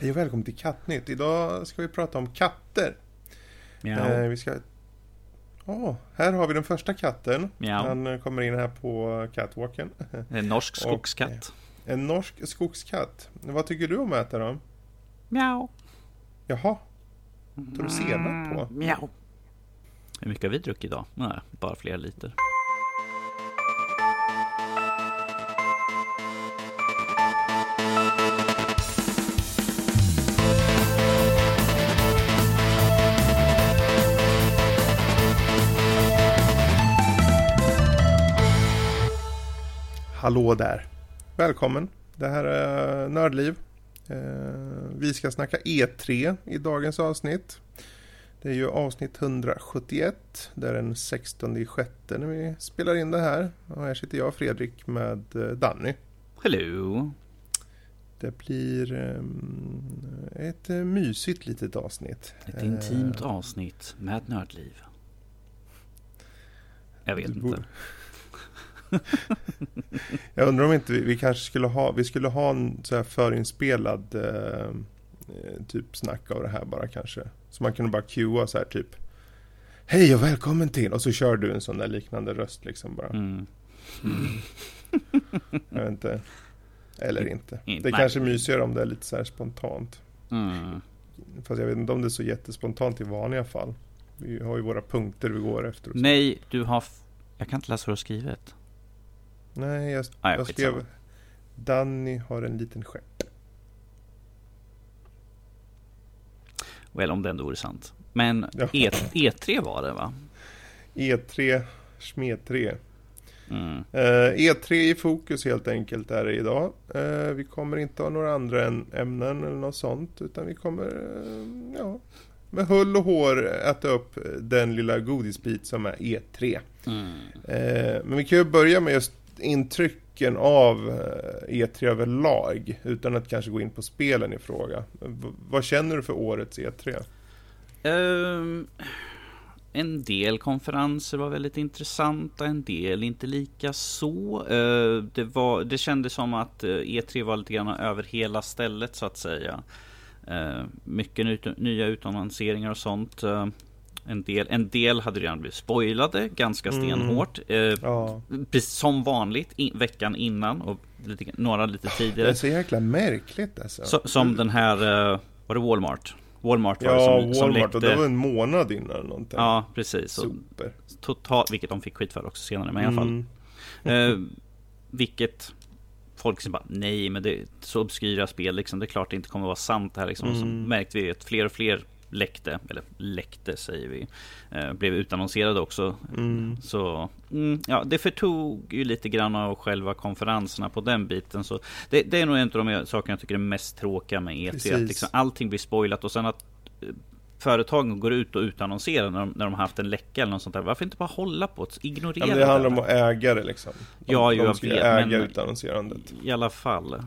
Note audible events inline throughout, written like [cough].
Hej och välkommen till Kattnytt. Idag ska vi prata om katter. Miau. Eh, vi ska... Åh, här har vi den första katten. Miau. Han eh, kommer in här på catwalken. [laughs] En norsk Och, skogskatt. En norsk skogskatt. Vad tycker du om att äta då? Miau. Jaha, tar du senap på? Miau. Hur mycket har vi druckit idag? Nej, bara flera liter. Hallå där. Välkommen. Det här är Nördliv. Eh, Vi ska snacka E3 i dagens avsnitt. Det är ju avsnitt 171. Det är den 16 i sjätte när vi spelar in det här. Och här sitter jag Fredrik med eh, Danny. Hello. Det blir ehm, ett eh, mysigt litet avsnitt. Ett intimt avsnitt med nördliv. Jag vet borde- inte. [laughs] Jag undrar om inte vi, vi kanske skulle ha, vi skulle ha en så här förinspelad eh, eh, typ snack av det här bara kanske. Så man kunde bara cuea så här typ Hej och välkommen till och så kör du en sån där liknande röst liksom bara. Mm. Jag vet inte. Eller inte. Mm, Det är nej. kanske mysigare om det är lite så här spontant. Mm. Fast jag vet inte om det är så jättespontant i vanliga fall. Vi har ju våra punkter vi går efter. Nej, du har... Jag kan inte läsa vad du har skrivit. Nej, jag, Nej, jag skitsamma. skrev Danny har en liten stjärt. Väl, om det ändå vore sant. Men Ja. E- E3 var det va? E3, Smed 3. Mm. Eh, E3 i fokus helt enkelt är det idag. Eh, vi kommer inte ha några andra ämnen eller något sånt. Utan vi kommer, eh, ja, med hull och hår äta upp den lilla godisbit som är E3. Mm. Men vi kan ju börja med just intrycken av eh, e E3 överlag. Utan att kanske gå in på spelen i fråga. V- vad känner du för årets E3? Um, ehm, en del konferenser var väldigt intressanta, en del inte lika så. Uh, det, var, det kändes som att eh, e E3 var lite grann över hela stället så att säga. Uh, mycket nya utannonseringar och sånt. Uh, en, del, en del hade redan blivit spoilade ganska Mm. stenhårt. Eh, Ja, precis som vanligt i, veckan innan och lite, några lite det tidigare. är så jäkla märkligt alltså. Så, som den här, eh, var det Walmart? Walmart var Ja, det som, som Walmart. Och det var en månad innan eller någonting. Ja, precis. Super. totalt, vilket de fick skit för också senare, men i alla fall. Mm. Eh, vilket folk som bara, nej, men det är så obskyra spel liksom. Det är klart det inte kommer vara sant det här liksom. Och så Mm. märkte vi att fler och fler läckte, eller läckte säger vi, eh, blev utannonserade också. Mm. Så mm, ja, det förtog ju lite grann av själva konferenserna på den biten. Så det, det är nog en av de sakerna jag tycker är mest tråkiga med E3. Precis. Att liksom allting blir spoilat och sen att eh, företagen går ut och utannonserar när de, när de har haft en läcka eller något sånt där. Varför inte bara hålla på det? Ignorera Ja, det handlar om att äga det liksom. De, Ja, de jag vet, äga men- utannonserandet. I alla fall.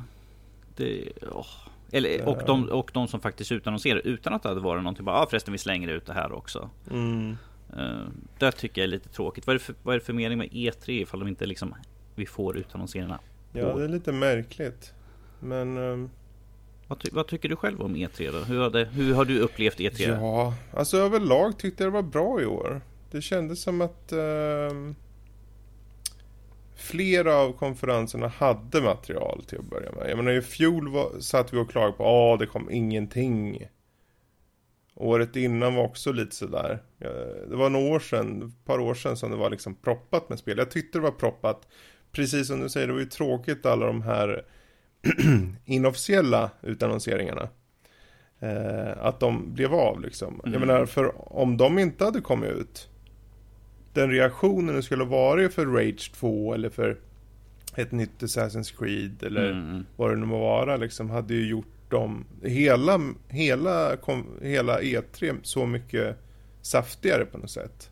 Det, åh. Eller, och, de, och de som faktiskt utannonserar utan att det hade varit någonting. Bara, ah, förresten vi slänger ut det här också. Mm. Uh, det tycker jag är lite tråkigt. Vad är, det för, vad är det för mening med E3 ifall de inte liksom vi får utannonserarna? Ja, det är lite märkligt. Men... ehm, Vad, ty, vad tycker du själv om E3 då? Hur har, det, hur har du upplevt E E3? Ja, alltså överlag tyckte jag det var bra i år. Det kändes som att ehm, flera av konferenserna hade material till att börja med. Jag menar i fjol var, satt vi och klagade på att det kom ingenting. Året innan var också lite sådär. Ja, Det var några år sedan, ett par år sedan som det var liksom proppat med spel. Jag tyckte det var proppat. Precis som du säger, det var ju tråkigt alla de här [clears throat] inofficiella utannonseringarna. Eh, att de blev av liksom. Jag Mm. menar, för om de inte hade kommit ut. Den reaktionen det skulle vara för Rage 2 eller för ett nytt Assassin's Creed eller Mm. vad det nu må vara liksom. Hade ju gjort dem, hela, hela, kom, hela E3 så mycket saftigare på något sätt.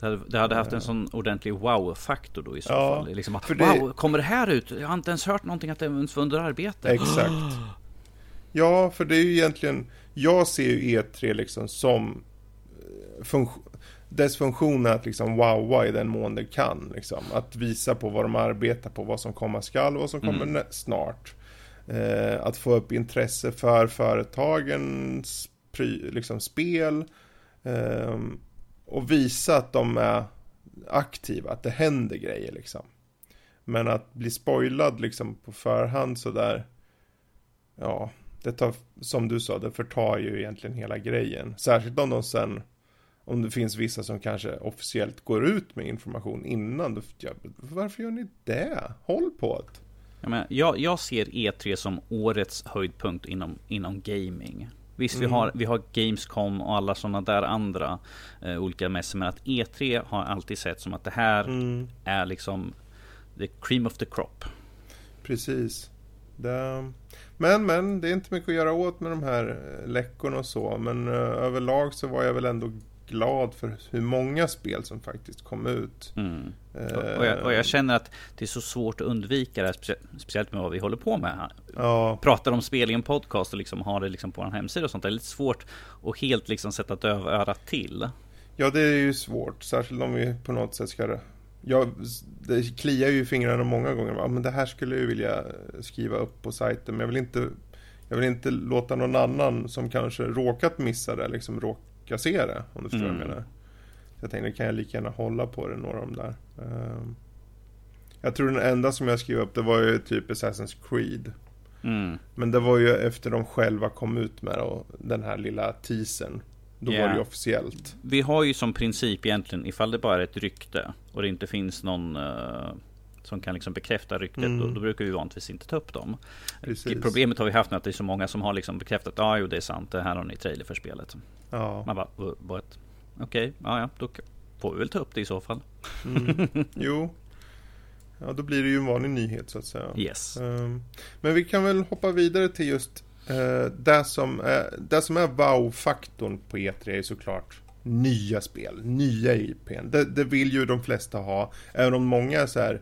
Det hade, det hade haft en sån ordentlig wow-faktor då i så Ja, fall. Liksom, att, det- Wow, kommer det här ut? Jag har inte ens hört någonting att det ens var under arbete. Exakt. [gasps] Ja, för det är ju egentligen, jag ser ju E3 liksom som eh, funktion, dess funktion är att liksom wowa i den mån det kan. Liksom. Att visa på vad de arbetar på, vad som komma skall och vad som kommer Mm. nä- snart. eh, att få upp intresse för företagens liksom, spel eh, och visa att de är aktiva, att det händer grejer liksom. Men att bli spoilad liksom på förhand sådär, ja, det tar, som du sa, det förtar ju egentligen hela grejen. Särskilt om de sen, om det finns vissa som kanske officiellt går ut med information innan. Då, ja, varför gör ni det? Håll på det. Jag, menar, jag, jag ser E3 som årets höjdpunkt inom, inom gaming. Visst, mm. vi, har, vi har Gamescom och alla sådana där andra eh, olika mässor. Men att E3 har alltid sett som att det här mm. är liksom the cream of the crop. Precis. Det... Men, men, det är inte mycket att göra åt med de här eh, läckorna och så. Men uh, överlag så var jag väl ändå glad för hur många spel som faktiskt kom ut. Mm. Uh, och, jag, och, jag, känner att det är så svårt att undvika det här, speciellt med vad vi håller på med här. Ja. Pratar om spel i en podcast och liksom har det liksom på en hemsida och sånt. Det är lite svårt att helt liksom sätta dövörat till. Ja, det är ju svårt. Särskilt om vi på något sätt ska jag, det kliar ju i fingrarna många gånger. Men det här skulle jag vilja skriva upp på sajten. Men jag vill inte, jag vill inte låta någon annan som kanske råkat missa det, liksom råka se det. Om du förstår mm. vad jag mm. menar. Så jag tänkte, kan jag lika gärna hålla på det, några av de där. Um, jag tror den enda som jag skrev upp, det var ju typ Assassin's Creed. Mm. Men det var ju efter de själva kom ut med och den här lilla teasern. Då yeah. var det ju officiellt. Vi har ju som princip egentligen, ifall det bara är ett rykte och det inte finns någon uh, som kan liksom bekräfta ryktet, mm. då, då, brukar vi vanligtvis inte ta upp dem. Precis. Problemet har vi haft med att det är så många som har liksom bekräftat, ja ah, jo det är sant, det här har ni trailer för spelet. Ja. Man bara? Okej, okay, ja ja, då får vi väl ta upp det i så fall. Mm. [laughs] Jo, Ja, då blir det ju en vanlig nyhet så att säga. Yes. Um, men vi kan väl hoppa vidare till just Uh, det, som är, det som är wow-faktorn på E3 är såklart nya spel, nya IPn. Det, det, vill ju de flesta ha, även om många är så här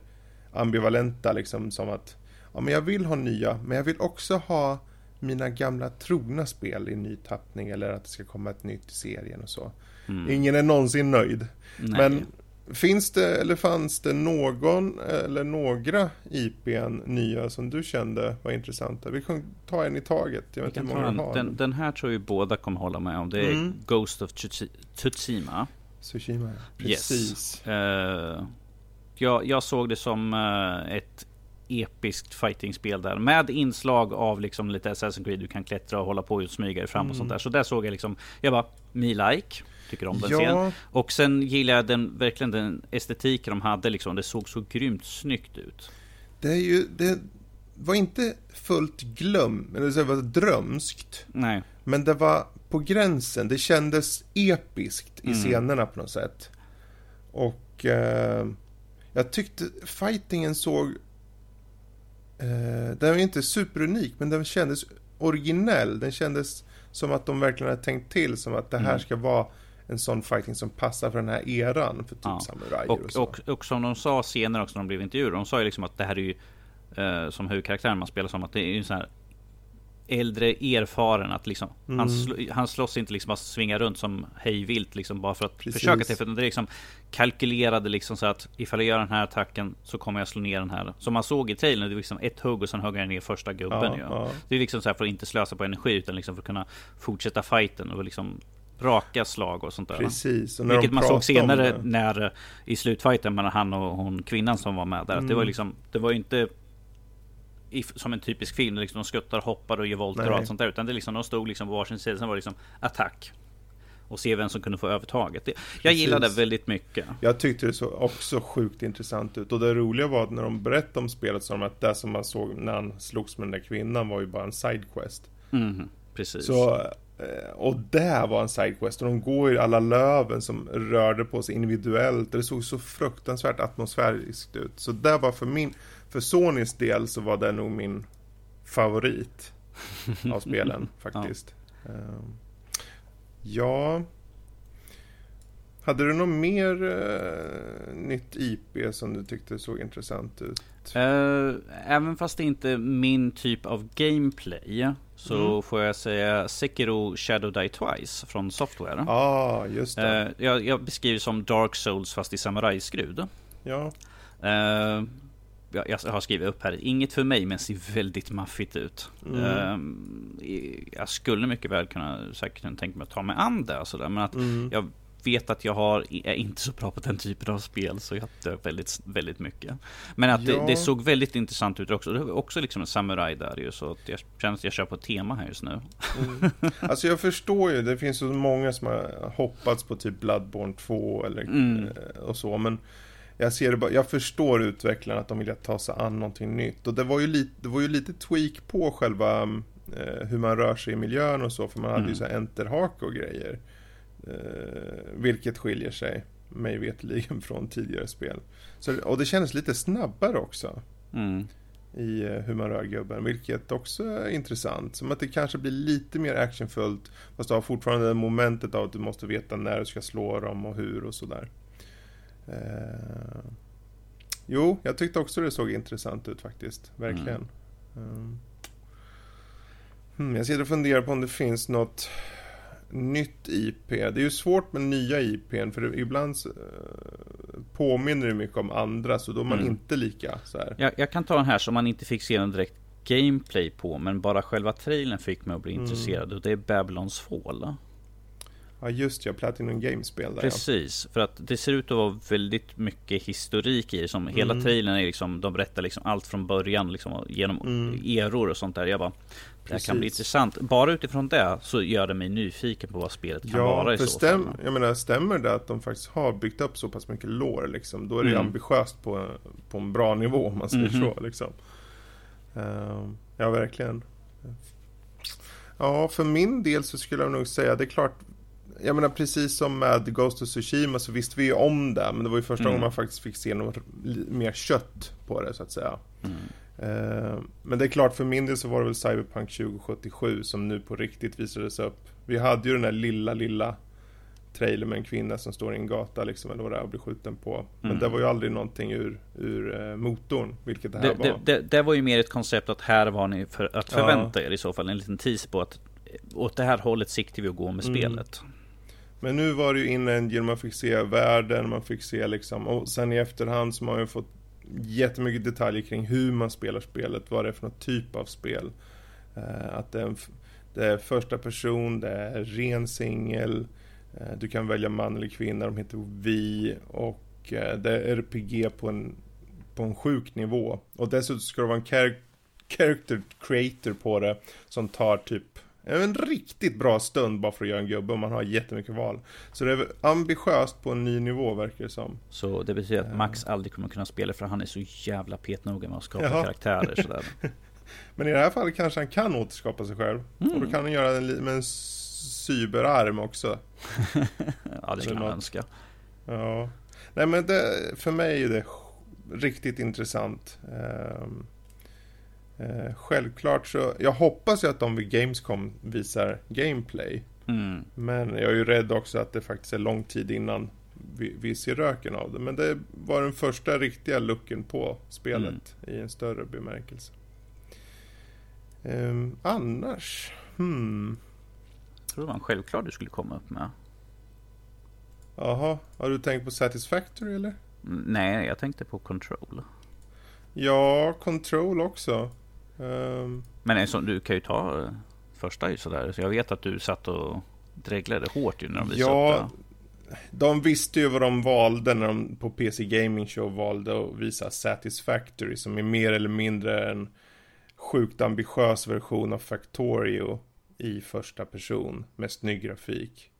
ambivalenta liksom som att ja men jag vill ha nya, men jag vill också ha mina gamla trogna spel i ny tappning eller att det ska komma ett nytt i serien och så. Mm. Ingen är någonsin nöjd. Nej. Men Finns det eller fanns det någon eller några IPn nya som du kände var intressanta? Vi kan ta en i taget. Jag vet inte hur många har. Den, den, här tror jag båda kommer hålla med om. Det är mm. Ghost of Tsushima. Tsushima, precis. Yes. Uh, jag, jag, såg det som uh, ett episkt fightingspel där med inslag av liksom lite Assassin's Creed. Du kan klättra och hålla på och smyga dig fram mm. och sånt där. Så där såg jag liksom. Jag bara, me like tycker om den ja. scenen. Och sen gillar jag den, verkligen den estetiken de hade. Liksom. Det såg så grymt snyggt ut. Det är ju, det var inte fullt glöm, eller det var drömskt. Nej. Men det var på gränsen. Det kändes episkt i mm. scenerna på något sätt. Och eh, jag tyckte fightingen såg... Eh, den var inte superunik, men den kändes originell. Den kändes som att de verkligen hade tänkt till, som att det här mm. ska vara en sån fighting som passar för den här eran för typ ja. samurajer och, och. Och, och, som de sa senare också när de blev intervjuade. De sa ju liksom att det här är ju eh, som huvudkaraktären man spelar som att det är ju sån här äldre erfaren att liksom mm. han, sl han slåss inte liksom bara svinga runt som hejvilt liksom bara för att Precis. försöka till. För det är liksom kalkylerade liksom så att ifall jag gör den här attacken så kommer jag slå ner den här. Som man såg i trailern, det är liksom ett hugg och sen hugger jag ner första gubben. Ja, ja. Det är liksom så här för att inte slösa på energi utan liksom för att kunna fortsätta fighten och liksom raka slag och sånt där. Precis. Och Vilket man såg senare när i slutfighten mellan han och hon kvinnan som var med där. Mm. det var liksom, det var ju inte i, som en typisk film, liksom de skuttar, hoppar och gör volter och allt sånt där. Utan det liksom, de stod liksom på varsin sida, sen var det liksom attack. Och se vem som kunde få övertaget. Det, jag gillade det väldigt mycket. Jag tyckte det såg också sjukt intressant ut. Och det roliga var att när de berättade om spelet så de att det som man såg när han slogs med den där kvinnan var ju bara en sidequest. Mm, precis. Så Eh, och det var en sidequest och de går i alla löven som rörde på sig individuellt. Det såg så fruktansvärt atmosfäriskt ut. Så det var för min, för Sonys del så var det nog min favorit av spelen [laughs] faktiskt. ja. Ehm, ja. Hade du något mer uh, nytt IP som du tyckte såg intressant ut? Uh, även fast det inte är min typ av gameplay så mm. får jag säga Sekiro Shadow Die Twice från Software. Ja, ah, just det. Uh, jag, jag beskriver som Dark Souls fast i samurajskrud. Ja. Jag, jag har skrivit upp här, inget för mig men ser väldigt maffigt ut. Mm. Um, jag skulle mycket väl kunna säkert tänka mig att ta mig an det. Sådär, men att mm. jag vet att jag har, är inte så bra på den typen av spel så jag dör väldigt, väldigt mycket. Men att ja. det, det, såg väldigt intressant ut också. Det var också liksom en samuraj där ju så att jag känner att jag kör på tema här just nu. Mm. Alltså jag förstår ju, det finns så många som har hoppats på typ Bloodborne 2 eller mm. Eh, och så men jag ser bara, jag förstår utvecklarna att de vill ta sig an någonting nytt och det var ju lite, det var ju lite tweak på själva eh, hur man rör sig i miljön och så för man hade ju mm. så enterhake och grejer. Eh, vilket skiljer sig mig vetligen [laughs] från tidigare spel. Så, och det kändes lite snabbare också. Mm. I eh, hur man rör gubben, vilket också är intressant. Som att det kanske blir lite mer actionfullt. Fast du har fortfarande momentet av att du måste veta när du ska slå dem och hur och sådär. Eh, jo, jag tyckte också det såg intressant ut faktiskt. Verkligen. Mm. Hmm, jag sitter och funderar på om det finns något nytt IP. Det är ju svårt med nya IPn för ibland eh, påminner det mycket om andra så då är man mm. inte lika så här. Jag, jag, kan ta den här som man inte fick se någon direkt gameplay på men bara själva trailern fick mig att bli mm. intresserad och det är Babylons Fall. Ja just ja, Platinum Games-spel där Precis, för att det ser ut att vara väldigt mycket historik i det. Som hela mm. trailern är liksom, de berättar liksom allt från början liksom, genom mm. eror och sånt där. Jag bara, det här kan bli intressant. Bara utifrån det så gör det mig nyfiken på vad spelet kan ja, vara i så stäm, fall. Jag menar, stämmer det att de faktiskt har byggt upp så pass mycket lore liksom, då är det mm. ambitiöst på, på en bra nivå om man säger mm så. Liksom. Uh, ja, verkligen. Ja, för min del så skulle jag nog säga, det är klart, jag menar precis som med Ghost of Tsushima så visste vi ju om det, men det var ju första mm. gången man faktiskt fick se något mer kött på det så att säga. Mm. Uh, men det är klart, för min del så var det väl Cyberpunk 2077 som nu på riktigt visades upp. Vi hade ju den där lilla, lilla trailer med en kvinna som står i en gata liksom, eller vad det är, och blir skjuten på. Men mm. det var ju aldrig någonting ur, ur uh, motorn, vilket det här det, var. Det, det, det, var ju mer ett koncept att här var ni för att förvänta ja. er i så fall, en liten tease på att åt det här hållet siktar vi att gå med mm. spelet. Men nu var det ju in Angel man fick se världen, man fick se liksom, och sen i efterhand så har man ju fått jättemycket detaljer kring hur man spelar spelet, vad det är för något typ av spel. Eh, att det är, en, det är, första person, det är ren singel, eh, du kan välja man eller kvinna, de heter Vi och eh, det är RPG på en, på en sjuk nivå. Och dessutom ska det vara en char character creator på det som tar typ en riktigt bra stund bara för att göra en gubbe och man har jättemycket val. Så det är ambitiöst på en ny nivå verkar det som. Så det betyder att Max aldrig kommer kunna spela för han är så jävla petnoga med att skapa Jaha. karaktärer sådär. [laughs] Men i det här fallet kanske han kan återskapa sig själv. Mm. Och då kan han göra det med en cyberarm också. [laughs] ja, det skulle man önska. Ja. Nej men det, för mig är det riktigt intressant. Um, Eh, självklart så, jag hoppas ju att de vid Gamescom visar gameplay. Mm. Men jag är ju rädd också att det faktiskt är lång tid innan vi, vi ser röken av det. Men det var den första riktiga looken på spelet mm. i en större bemärkelse. Um, annars, hmm. Jag tror det var en självklar du skulle komma upp med. Jaha, har du tänkt på Satisfactory eller? Mm, nej, jag tänkte på Control. Ja, Control också. Um, Men en sån, du kan ju ta uh, första ju sådär. Så jag vet att du satt och dreglade hårt ju när de visade ja, upp det. De visste ju vad de valde när de på PC Gaming Show valde att visa Satisfactory som är mer eller mindre en sjukt ambitiös version av Factorio i första person med snygg grafik.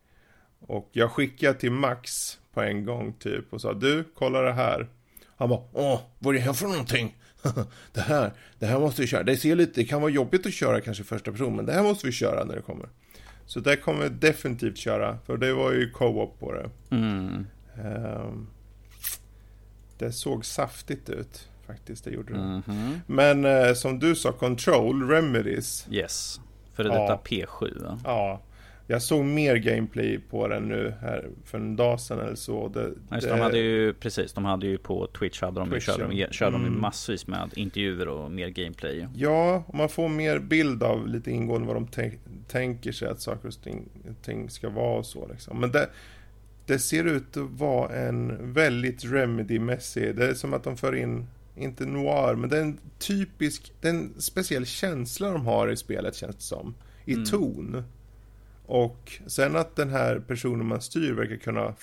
Och jag skickade till Max på en gång typ och sa du, kolla det här. Han bara, åh, vad är det här för någonting? [laughs] det här, det här måste vi köra. Det ser lite, det kan vara jobbigt att köra kanske första person, men det här måste vi köra när det kommer. Så det kommer vi definitivt köra, för det var ju co-op på det. Mm. Um, det såg saftigt ut, faktiskt, det gjorde det. Mm -hmm. Men uh, som du sa, Control, Remedies. Yes, för detta ja. P7. Va? Ja, jag såg mer gameplay på den nu här för en dag sedan eller så. Det, Just, det... De hade ju precis, de hade ju på Twitch hade de Twitch, körde, de, körde mm. de massvis med intervjuer och mer gameplay. Ja, och man får mer bild av lite ingående vad de tänker sig att saker och ting, ting ska vara och så liksom. Men det, det ser ut att vara en väldigt Remedy-mässig, det är som att de för in inte noir, men det är en typisk, det är en speciell känsla de har i spelet känns det som. I mm. ton. Och sen att den här personen man styr verkar kunna,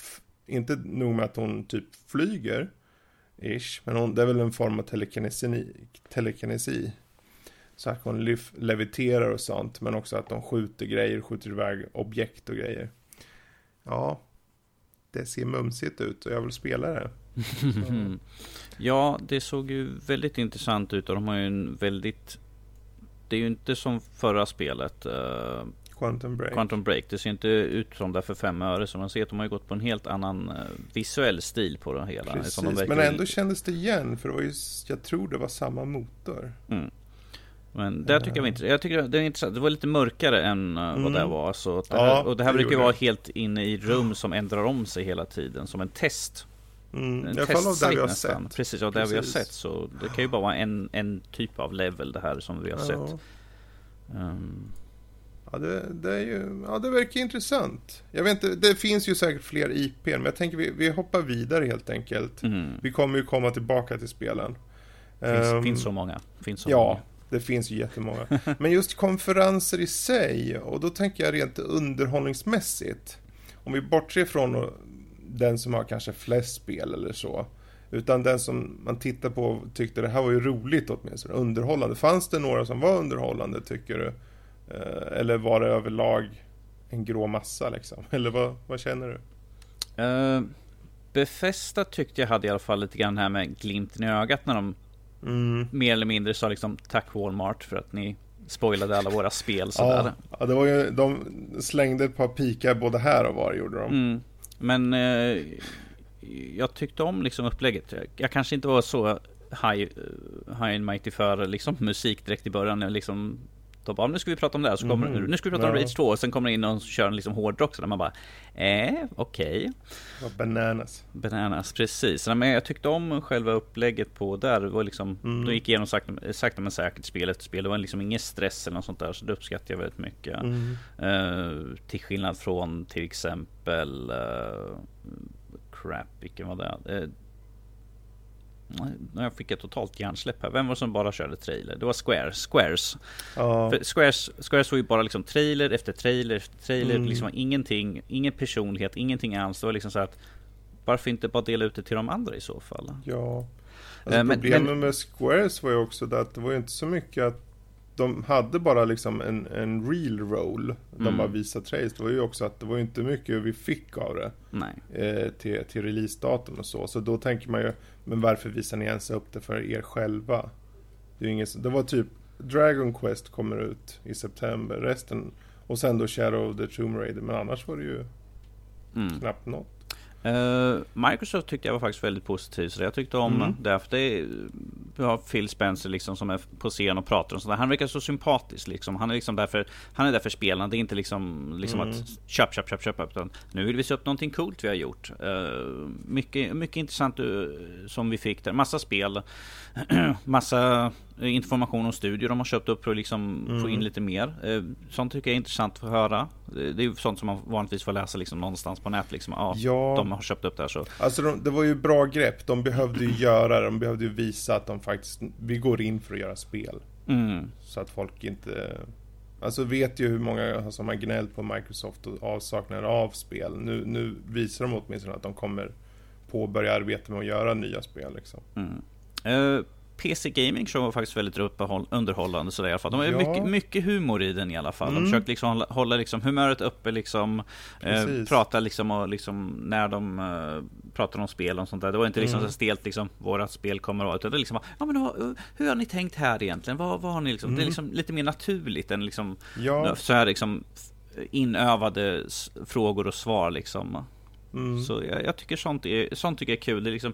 inte nog med att hon typ flyger, ish, men hon, det är väl en form av telekinesi, telekinesi. Så att hon leviterar och sånt, men också att de skjuter grejer, skjuter iväg objekt och grejer. Ja, det ser mumsigt ut och jag vill spela det. [laughs] ja, det såg ju väldigt intressant ut och de har ju en väldigt... Det är ju inte som förra spelet. Eh, Quantum Break. Quantum Break. Det ser inte ut som det för fem öre. Så man ser att de har gått på en helt annan uh, visuell stil på det hela. Precis, de men ändå kändes det igen. För det var ju, jag tror det var samma motor. Mm. Men det tycker jag var intressant. Jag tycker det var intressant. Det var lite mörkare än mm. vad det var. Så det här, ja, och det här brukar ju vara helt inne i rum som ändrar om sig hela tiden. Som en test. Mm. En I alla fall av det vi har nästan. sett. Precis, av det vi har sett. Så det kan ju bara vara en, en typ av level det här som vi har ja. sett. Um. Ja, det, det, är ju, ja, det verkar intressant. Jag vet inte, det finns ju säkert fler IP, men jag tänker vi, vi hoppar vidare helt enkelt. Mm. Vi kommer ju komma tillbaka till spelen. Finns, um, finns så många. Finns så ja, många. Det finns ju jättemånga. [laughs] Men just konferenser i sig, och då tänker jag rent underhållningsmässigt. Om vi bortser från den som har kanske flest spel eller så. Utan den som man tittar på och tyckte det här var ju roligt åtminstone, underhållande. Fanns det några som var underhållande tycker du? Eh, eller var det överlag en grå massa liksom? [laughs] Eller vad, vad känner du? Uh, Befästa tyckte jag hade i alla fall lite grann här med glimten i ögat när de Mm. Mer eller mindre sa liksom tack Walmart för att ni spoilade alla våra spel sådär. Ja, ja det var ju, de slängde ett par pikar både här och var gjorde de. Mm. Men eh, jag tyckte om liksom upplägget. Jag kanske inte var så high, high and mighty för liksom musik direkt i början. Liksom de bara, nu ska vi prata om det här, så kommer, mm. nu ska vi prata om Rage 2 och sen kommer det in någon och kör en liksom hårdrock så där man bara, eh, okej. Okay. Bananas. Bananas, precis. Men jag tyckte om själva upplägget på där. Det var liksom, mm. de gick igenom sakta, sakta men säkert spel efter spel. Det var liksom ingen stress eller något sånt där, så det uppskattar jag väldigt mycket. Mm. Uh, till skillnad från till exempel uh, Crap, vilken var det? Uh, jag fick ett totalt hjärnsläpp här. Vem var det som bara körde trailer? Det var Squares. Squares. Ja. Squares, Squares var ju bara liksom trailer efter trailer efter trailer. Mm. Liksom ingenting, ingen personlighet, ingenting alls. Det var liksom så att varför inte bara dela ut det till de andra i så fall? Ja. Alltså men, problemet men, med Squares var ju också det att det var ju inte så mycket att de hade bara liksom en, en real roll. De mm. bara visade trace. Det var ju också att det var ju inte mycket vi fick av det. Eh, till, till releasedatum och så. Så då tänker man ju, men varför visar ni ens upp det för er själva? Det, är inget, det var typ Dragon Quest kommer ut i september. Resten, och sen då Shadow of the Tomb Raider. Men annars var det ju mm. knappt något. Uh, Microsoft tyckte jag var faktiskt väldigt positiv, så jag tyckte om mm. det. För det vi har Phil Spencer liksom som är på scen och pratar och sådär. Han verkar så sympatisk liksom. Han är liksom därför, han är där för spelarna. Det är inte liksom, liksom mm. att köp, köp, köp, köp. Utan nu vill vi se upp någonting coolt vi har gjort. Uh, mycket, mycket intressant uh, som vi fick där. Massa spel. [clears throat] massa information om studier de har köpt upp för att liksom mm. få in lite mer. Eh, sånt tycker jag är intressant att höra. Det är ju sånt som man vanligtvis får läsa liksom någonstans på nätet. Liksom. Ja, ja, de har köpt upp det här så. Alltså de, det var ju bra grepp. De behövde ju göra det. De behövde ju visa att de faktiskt, vi går in för att göra spel. Mm. Så att folk inte Alltså vet ju hur många som har gnällt på Microsoft och avsaknad av spel. Nu, nu visar de åtminstone att de kommer påbörja arbeta med att göra nya spel. Liksom. Mm. Uh, PC Gaming Show var faktiskt väldigt underhållande sådär i alla fall. De har ja. mycket, mycket humor i den i alla fall. Mm. De försökte liksom hålla, hålla liksom humöret uppe liksom. Eh, prata liksom och liksom när de eh, pratar om spel och sånt där. Det var inte liksom mm. så stelt liksom vårat spel kommer att. Utan det liksom, ja men då, hur har ni tänkt här egentligen? Vad, vad har ni liksom? Mm. Det är mm. liksom lite mer naturligt än liksom ja. så här liksom inövade frågor och svar liksom. Mm. Så jag, jag, tycker sånt, är, sånt tycker jag är kul. Det är liksom,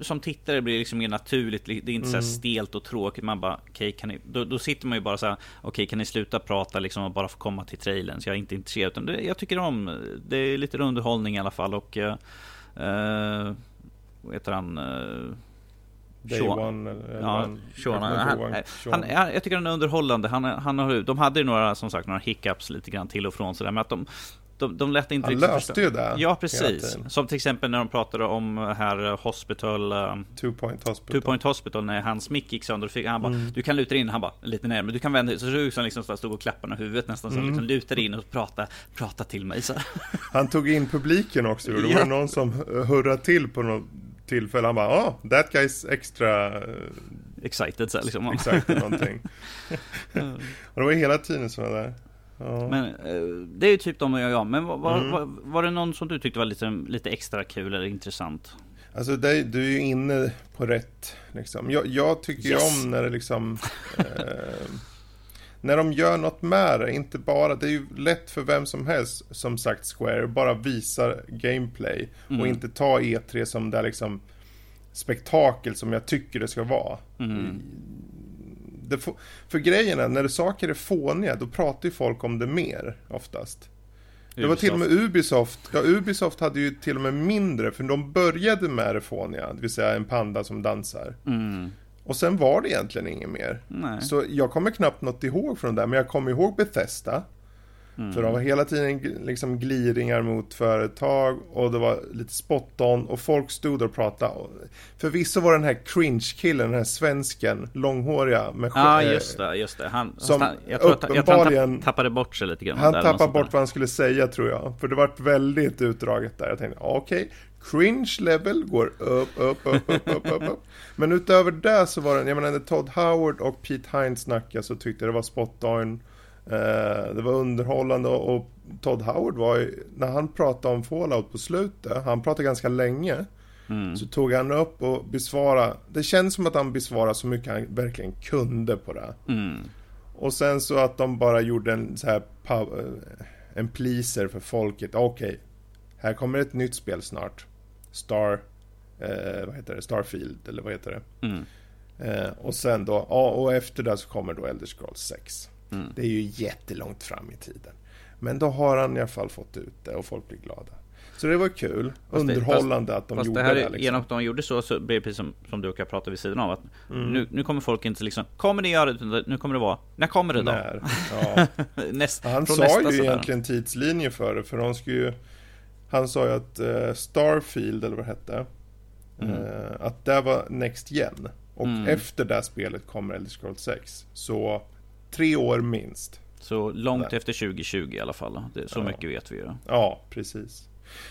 som tittare blir det liksom mer naturligt. Det är inte mm. så stelt och tråkigt. Man bara, okay, kan ni, då, då sitter man ju bara så här, okej, okay, kan ni sluta prata liksom och bara få komma till trailern? Så jag är inte intresserad. Utan det, jag tycker om, det är lite underhållning i alla fall och, uh, vad heter han? Uh, Day Sean. One, ja, Sean. Han, han, han, jag tycker han är underhållande. Han, han har, de hade ju några, som sagt, några hiccups lite grann till och från sådär. Men att de, de, de lät inte Han löste ju det. Ja, precis. Som till exempel när de pratade om här Hospital... Um, Two Point Hospital. Two Point Hospital när hans mick gick sönder. Fick, han bara, mm. du kan luta in. Han bara, lite närmare. Du kan vända dig. Så såg ut som liksom stod och klappade huvudet nästan. Så mm. liksom lutade in och prata, prata till mig. Så. [laughs] Han tog in publiken också. Det var ja. någon som hurrade till på något tillfälle. Han bara, oh, that guy's extra... Eh, excited så liksom. Excited [laughs] någonting. [laughs] och det var hela tiden sådana där. Ja. Men eh, det är ju typ de och jag. Men var, var, mm. var, var, det någon som du tyckte var lite, lite extra kul eller intressant? Alltså det, du är ju inne på rätt liksom. Jag, jag tycker yes. ju om när det liksom eh, När de gör något med det, inte bara Det är ju lätt för vem som helst Som sagt Square, bara visar gameplay mm. Och inte ta E3 som det liksom Spektakel som jag tycker det ska vara mm det, för grejen är, när saker är fåniga, då pratar ju folk om det mer oftast. Det var till och med Ubisoft, ja Ubisoft hade ju till och med mindre, för de började med det fåniga, det vill säga en panda som dansar. Mm. Och sen var det egentligen inget mer. Nej. Så jag kommer knappt något ihåg från det, men jag kommer ihåg Bethesda. Mm. För de var hela tiden liksom glidningar mot företag och det var lite spot on och folk stod och pratade. Förvisso var den här cringe-killen, den här svensken, långhåriga med Ja, ah, just det, just det. Han, som han, jag tror att, jag tror han tappade bort sig lite grann. Han tappade bort vad han skulle säga tror jag. För det var väldigt utdraget där. Jag tänkte, okej, okay, cringe level går upp, upp, upp, upp, upp, upp, upp. [laughs] Men utöver det så var det, jag menar när Todd Howard och Pete Hines snackade så tyckte jag det var spot on. Eh, det var underhållande och Todd Howard var ju, när han pratade om Fallout på slutet, han pratade ganska länge. Mm. Så tog han upp och besvarade, det känns som att han besvarade så mycket han verkligen kunde på det. Mm. Och sen så att de bara gjorde en så här eh, en pleaser för folket. Okej, okay, här kommer ett nytt spel snart. Star, eh, vad heter det, Starfield eller vad heter det? Mm. Eh, och sen då, ja, och efter det så kommer då Elder Scrolls 6. Mm. Det är ju jättelångt fram i tiden. Men då har han i alla fall fått ut det och folk blir glada. Så det var kul. Fast Underhållande det, fast, att de fast gjorde det. Här, det liksom. Genom att de gjorde så, så blev det precis som, som du och jag pratade vid sidan av. Att mm. nu, nu kommer folk inte liksom, kommer ni göra det? Nu kommer det vara, när kommer det då? När? Ja. [laughs] Näst, han sa ju sådär. egentligen tidslinje för det, för de skulle ju Han sa ju att uh, Starfield, eller vad det hette, mm. uh, att det var Next Gen. Och mm. efter det spelet kommer Elder Scrolls 6. Så tre år minst. Så långt Där. efter 2020 i alla fall. Det, så ja. mycket vet vi ju. Ja, precis.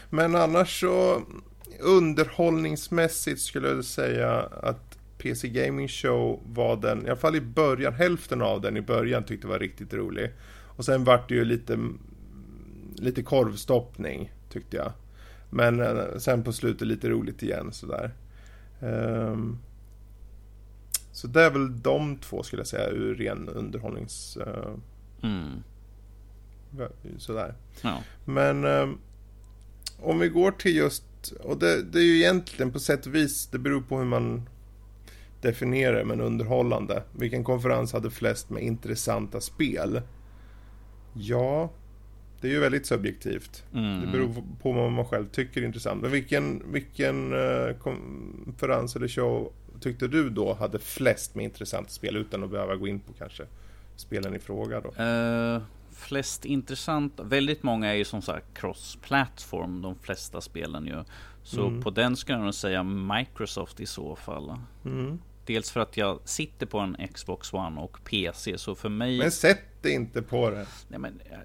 Men annars så underhållningsmässigt skulle jag säga att PC Gaming Show var den, i alla fall i början, hälften av den i början tyckte var riktigt rolig. Och sen vart det ju lite, lite korvstoppning tyckte jag. Men eh, sen på slutet lite roligt igen sådär. Um, så det är väl de två skulle jag säga ur ren underhållnings... Uh, mm. Sådär. Ja. Men um, om vi går till just... Och det, det, är ju egentligen på sätt och vis, det beror på hur man definierar det, men underhållande. Vilken konferens hade flest med intressanta spel? Ja, det är ju väldigt subjektivt. Mm. Det beror på vad man själv tycker är intressant. Men vilken, vilken uh, konferens eller show tyckte du då hade flest med intressanta spel utan att behöva gå in på kanske spelen i fråga då? Uh, flest intressanta, väldigt många är ju som sagt cross-platform de flesta spelen ju. Så mm. på den skulle jag nog säga Microsoft i så fall. Mm. Dels för att jag sitter på en Xbox One och PC så för mig Men sätt inte på det! Nej, men, eh,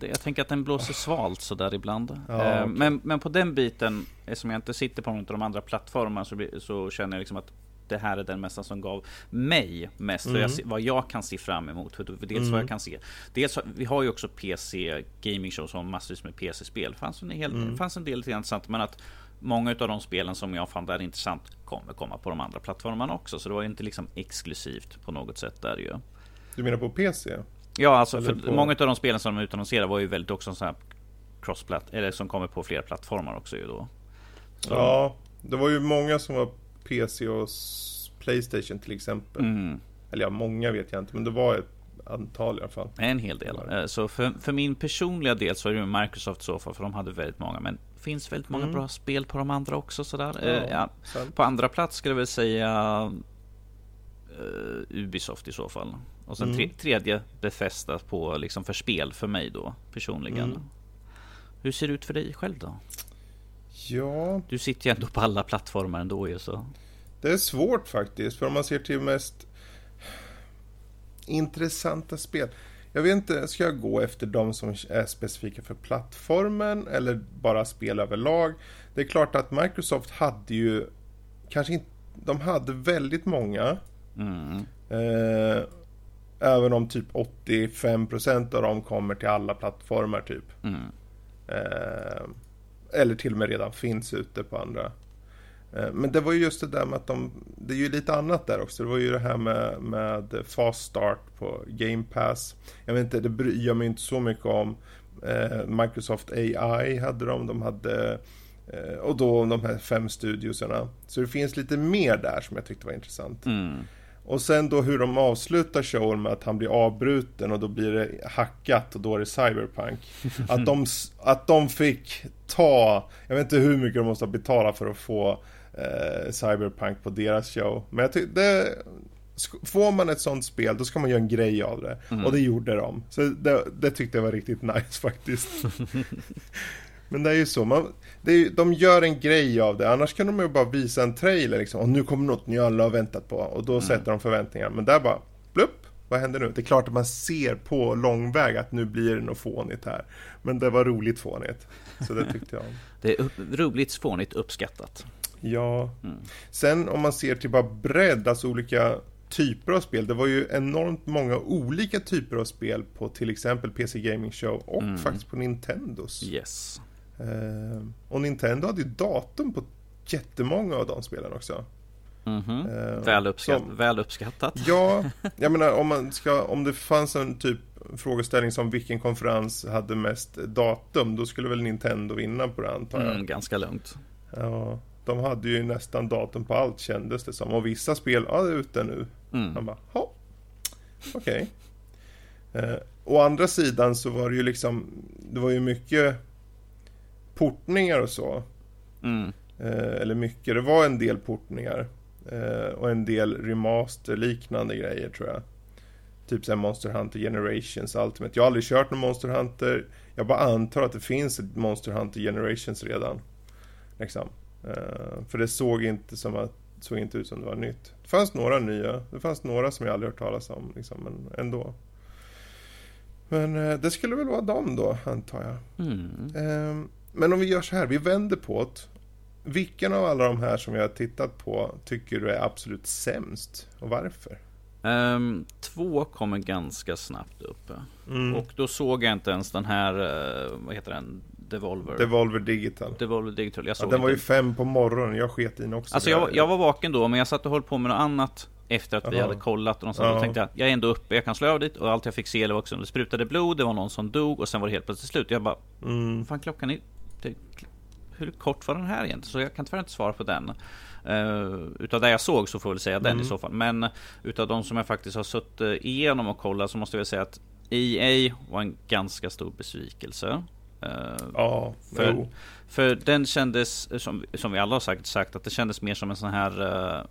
jag tänker att den blåser svalt sådär ibland. Ja, eh, okay. men, men på den biten, eftersom jag inte sitter på någon av de andra plattformarna så, så känner jag liksom att det här är den mässan som gav mig mest. Mm. Jag, vad jag kan se fram emot. För, dels mm. vad jag kan se. Dels, vi har ju också PC gaming show som massvis med PC-spel. Det fanns en, hel, mm. fanns en del intressant. Men att många av de spelen som jag fann där intressant kommer komma på de andra plattformarna också. Så det var inte liksom exklusivt på något sätt där ju. Du menar på PC? Ja, alltså för på... många av de spelen som de utannonserade var ju väldigt också så här crossplat eller som kommer på flera plattformar också ju då. Så. Ja, det var ju många som var PC och Playstation till exempel. Mm. Eller ja, många vet jag inte, men det var ett antal i alla fall. En hel del. Eh, så för, för min personliga del så är det Microsoft så för de hade väldigt många. Men det finns väldigt många mm. bra spel på de andra också sådär. Ja, uh, ja. På andra plats skulle jag väl säga uh, Ubisoft i så fall. Och sen mm. tre, tredje Bethesda på liksom för spel för mig då personligen. Mm. Hur ser det ut för dig själv då? Ja, Du sitter ju ändå på alla plattformar ändå ju så. det är svårt faktiskt. För om man ser till mest intressanta spel. Jag vet inte, ska jag gå efter de som är specifika för plattformen eller bara spel överlag? Det är klart att Microsoft hade ju kanske inte, de hade väldigt många. Mm. Eh, även om typ 85% av dem kommer till alla plattformar typ. Mm. Eh, eller till och med redan finns ute på andra. Eh, men det var ju just det där med att de, det är ju lite annat där också. Det var ju det här med, med fast start på Game Pass. Jag vet inte, det bryr jag mig inte så mycket om. Eh, Microsoft AI hade de, de hade eh, och då de här fem studioserna. Så det finns lite mer där som jag tyckte var intressant. Mm. Och sen då hur de avslutar showen med att han blir avbruten och då blir det hackat och då är det cyberpunk. [laughs] Att de, att de fick ta, jag vet inte hur mycket de måste ha betalat för att få eh, cyberpunk på deras show. Men jag tyckte, får man ett sånt spel då ska man göra en grej av det. Mm. Och det gjorde de. Så det, det tyckte jag var riktigt [laughs] nice faktiskt. [laughs] Men det är ju så, man, är, de gör en grej av det, annars kan de ju bara visa en trailer liksom, och nu kommer något ni alla har väntat på, och då sätter de förväntningar, men där bara, blupp, vad händer nu? Det är klart att man ser på långväg att nu blir det något fånigt här, men det var roligt fånigt, så det tyckte jag om. [laughs] Det är upp, roligt, fånigt, uppskattat. Ja, Mm. sen om man ser till bara bredd, alltså olika typer av spel, det var ju enormt många olika typer av spel på till exempel PC Gaming Show och Mm. faktiskt på Nintendos. Yes. Eh, och Nintendo hade ju datum på jättemånga av de spelen också. Mhm. Eh, Väl, uppskatt, som- väl uppskattat. Ja, [laughs] jag menar om man ska, om det fanns en typ frågeställning som vilken konferens hade mest datum, då skulle väl Nintendo vinna på det antar jag. Mm, ganska lugnt. Ja, de hade ju nästan datum på allt kändes det som. Och vissa spel, ja det är ute nu. Mm. Man bara, ja, okej. Eh, å andra sidan så var det ju liksom, det var ju mycket portningar och så. Mm. Eh, eller mycket, det var en del portningar. Eh, och en del remaster-liknande grejer tror jag. Typ såhär Monster Hunter Generations Ultimate. Jag har aldrig kört någon Monster Hunter. Jag bara antar att det finns ett Monster Hunter Generations redan. Liksom. Eh, för det såg inte, som att, såg inte ut som det var nytt. Det fanns några nya. Det fanns några som jag aldrig hört talas om. Liksom, men ändå. Men eh, det skulle väl vara dem då, antar jag. Mm. Men om vi gör så här, vi vänder på det. Vilken av alla de här som vi har tittat på tycker du är absolut sämst? Och varför? Ehm, två kommer ganska snabbt upp. Mm. Och då såg jag inte ens den här, eh, vad heter den? Devolver. Devolver Digital. Devolver Digital. Jag Ja, såg den var ju fem på morgonen, jag sket i den också. Alltså jag, jag var vaken då, men jag satt och höll på med något annat efter att vi Jaha. hade kollat och. Ja. Då tänkte jag, jag är ändå uppe, jag kan slå av dit och allt jag fick se var också, det sprutade blod, det var någon som dog och sen var det helt plötsligt slut. Jag bara, Mm. fan klockan är... Det, hur kort var den här egentligen? Så jag kan tyvärr inte svara på den. Uh, utav det jag såg så får jag väl säga den Mm. i så fall. Men utav de som jag faktiskt har suttit eh, igenom och kollat så måste jag säga att EA var en ganska stor besvikelse. Eh, Ja, För- jo. för den kändes, som, som vi alla har sagt, sagt, att det kändes mer som en sån här uh,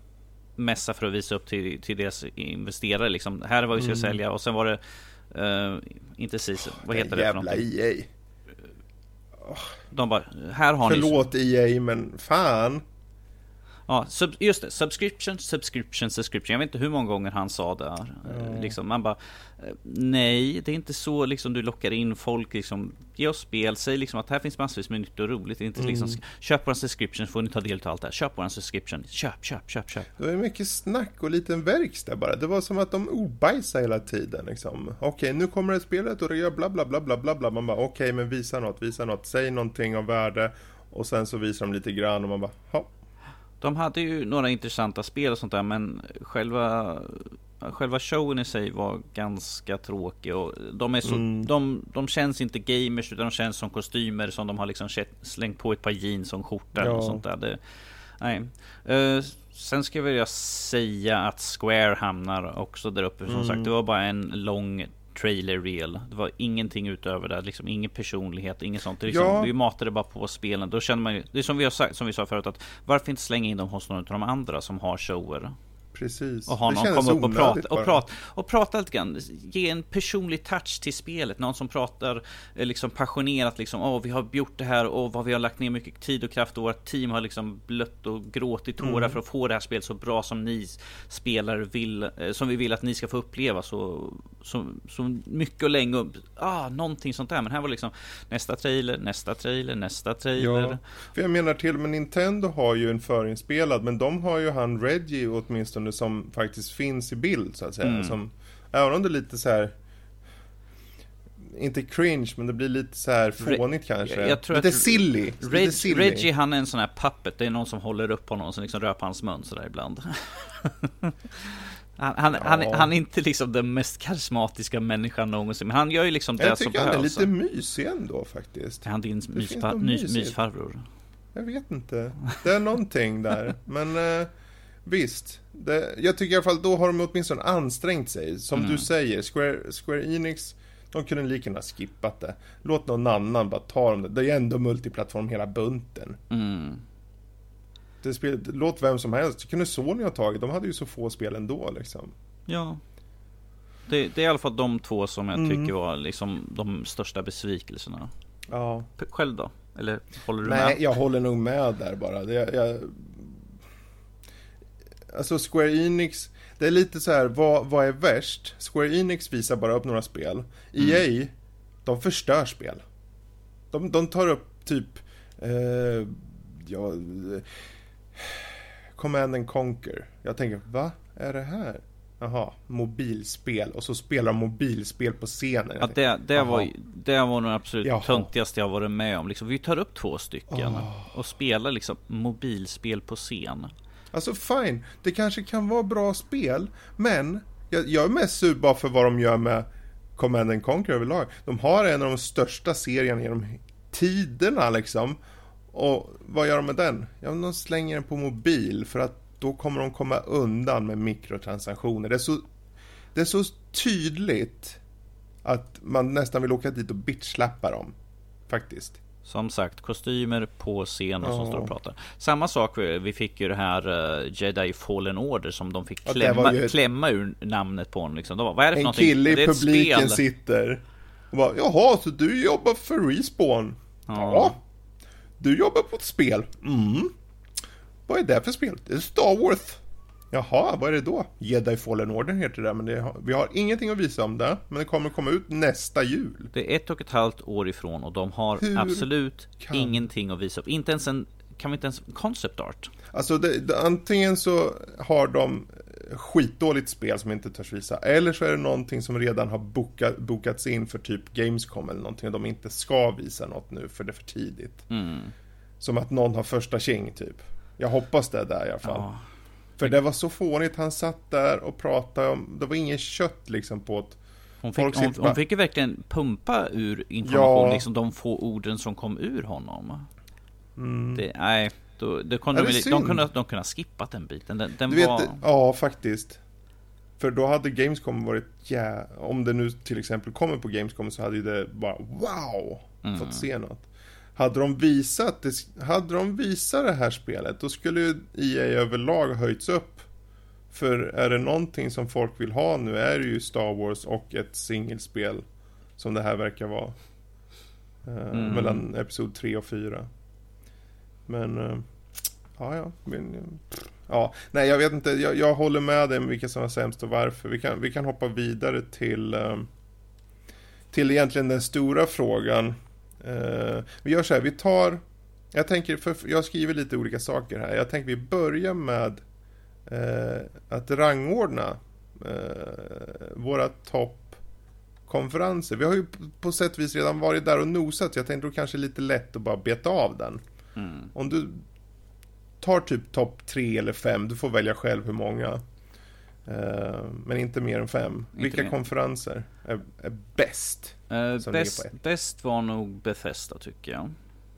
mässa för att visa upp till, till deras investerare. Liksom. Här är vad vi ska Mm. sälja och sen var det uh, inte SIS, vad heter det för Jävla någonting? EA. De bara, här har Förlåt ni... Förlåt EA, men fan. Ja, sub, just det. Subscription, subscription, subscription. Jag vet inte hur många gånger han sa det. Eh, Liksom, man bara, eh, nej, det är inte så liksom du lockar in folk. Liksom, ge oss spel, säg liksom att här finns massvis med nytt och roligt. Det är inte liksom, köp vår subscription så får ni ta del av allt det här. Köp vår subscription. Köp, köp, köp, köp. Det var mycket snack och liten verkstad bara. Det var som att de ordbajsade hela tiden liksom. Okej, nu kommer det spelet och det gör bla bla bla bla bla bla. Man bara okej, men visa något, visa något. Säg någonting av värde. Och sen så visar de lite grann och man bara, ja. De hade ju några intressanta spel och sånt där, men själva Själva showen i sig var ganska tråkig och de är så, Mm. de, de känns inte gamers utan de känns som kostymer som de har liksom slängt på ett par jeans och en skjorta Ja. något sånt där. Det, nej. Eh, sen ska jag vilja säga att Square hamnar också där uppe. Som Mm. sagt, det var bara en lång trailer reel. Det var ingenting utöver det, liksom ingen personlighet, inget sånt. Det liksom, Ja. Vi matade bara på spelen. Då känner man ju, det är som vi har sagt, som vi sa förut, att varför inte slänga in dem hos någon av de andra som har shower? Precis. Och ha någon komma upp och prata, och, prata, och prata lite grann. Ge en personlig touch till spelet. Någon som pratar eh, liksom passionerat liksom. Åh, vi har gjort det här och vad vi har lagt ner mycket tid och kraft och vårt team har liksom blött och gråtit tårar mm. för att få det här spelet så bra som ni spelare vill. Eh, som vi vill att ni ska få uppleva så, så, så mycket och länge. Ah, någonting sånt där. Men här var liksom nästa trailer, nästa trailer, nästa trailer. Ja, för jag menar till och med Nintendo har ju en förinspelad, men de har ju han Reggie åtminstone som faktiskt finns i bild så att säga. Mm. Som, även om det är lite så här inte cringe, men det blir lite så här fånigt kanske. Jag tror lite, att silly. Reg lite silly. Reggie, han är en sån här puppet. Det är någon som håller upp honom, som liksom rör på hans mun sådär ibland. [laughs] Han, han, ja. han, han, är inte liksom den mest karismatiska människan någonsin, men han gör ju liksom det som behövs. Jag tycker han är lite mysig ändå faktiskt. Är han din mysfar mys mysfarbror? Jag vet inte. Det är någonting där, [laughs] men eh, visst. Det, jag tycker i alla fall då har de åtminstone ansträngt sig. Som mm. du säger, Square, Square Enix, de kunde lika gärna skippat det. Låt någon annan bara ta dem. Det är ändå multiplattform hela bunten. Mm. Det spel, låt vem som helst. Det kunde Sony ha tagit. De hade ju så få spel ändå liksom. Ja. Det, det är i alla fall de två som jag mm. tycker var liksom de största besvikelserna. Ja. Själv då? Eller håller du Nej, med? Nej, jag håller nog med där bara. Det, jag... Alltså Square Enix, det är lite så här, vad, vad är värst? Square Enix visar bara upp några spel. Mm. EA, de förstör spel. De, de tar upp typ, eh, ja, Command and Conquer. Jag tänker, vad är det här? Jaha, mobilspel. Och så spelar de mobilspel på scenen. Ja, det, det, var, det var nog absolut Jaha. töntigaste jag varit med om. Liksom, vi tar upp två stycken oh. och spelar liksom mobilspel på scen. Alltså fine, det kanske kan vara bra spel, men jag, jag är mest sur bara för vad de gör med Command and Conquer överlag. De har en av de största serierna genom tiderna liksom. Och vad gör de med den? Ja, de slänger den på mobil för att då kommer de komma undan med mikrotransaktioner. Det är så, det är så tydligt att man nästan vill åka dit och bitchlappa dem. Faktiskt. Som sagt, kostymer på scen och oh. som står och pratar. Samma sak, vi fick ju det här uh, Jedi Fallen Order som de fick klämma, ett... klämma ur namnet på. Liksom. De, vad är det för en någonting? kille i publiken sitter och bara, jaha, så du jobbar för Respawn? Oh. Ja. Du jobbar på ett spel? Mm. Vad är det för spel? Det är Star Wars. Jaha, vad är det då? Jedi Fallen Order heter det, men det, vi har ingenting att visa om det. Men det kommer komma ut nästa jul. Det är ett och ett halvt år ifrån och de har Hur absolut kan... ingenting att visa upp. Inte ens en, kan vi inte ens, concept art? Alltså, det, det, antingen så har de skitdåligt spel som inte törs visa. Eller så är det någonting som redan har bokat, bokats in för typ Gamescom eller någonting och de inte ska visa något nu för det är för tidigt. Mm. Som att någon har första king typ. Jag hoppas det är där i alla fall. Ja. För det var så fånigt, han satt där och pratade om, det var inget kött liksom på ett hon fick, hon, hon fick ju verkligen pumpa ur information, ja. liksom de få orden som kom ur honom. Mm. Det, nej, då, det kunde de, de, kunde, de kunde ha skippat den biten. Den, den du var... vet, ja, faktiskt. För då hade Gamescom varit, ja, om det nu till exempel kommer på Gamescom så hade det bara wow, mm. fått se något. Hade de visat det, hade de visat det här spelet, då skulle ju EA överlag höjts upp. För är det någonting som folk vill ha nu är det ju Star Wars och ett singelspel. Som det här verkar vara. Eh, mm. Mellan Episod 3 och 4. Men, uh, ja ja. Men, ja, nej jag vet inte, jag, jag håller med dig om vilka som var sämst och varför. Vi kan, vi kan hoppa vidare till, till egentligen den stora frågan. Uh, vi gör så här, vi tar, jag tänker, för jag skriver lite olika saker här. Jag tänker vi börjar med att rangordna våra toppkonferenser. Vi har ju på sätt och vis redan varit där och nosat, så jag tänkte då kanske lite lätt att bara beta av den. Mm. Om du tar typ topp tre eller fem, du får välja själv hur många. Uh, men inte mer än fem. Inte Vilka mer. konferenser är, är bäst? Uh, bäst, bäst var nog Bethesda tycker jag.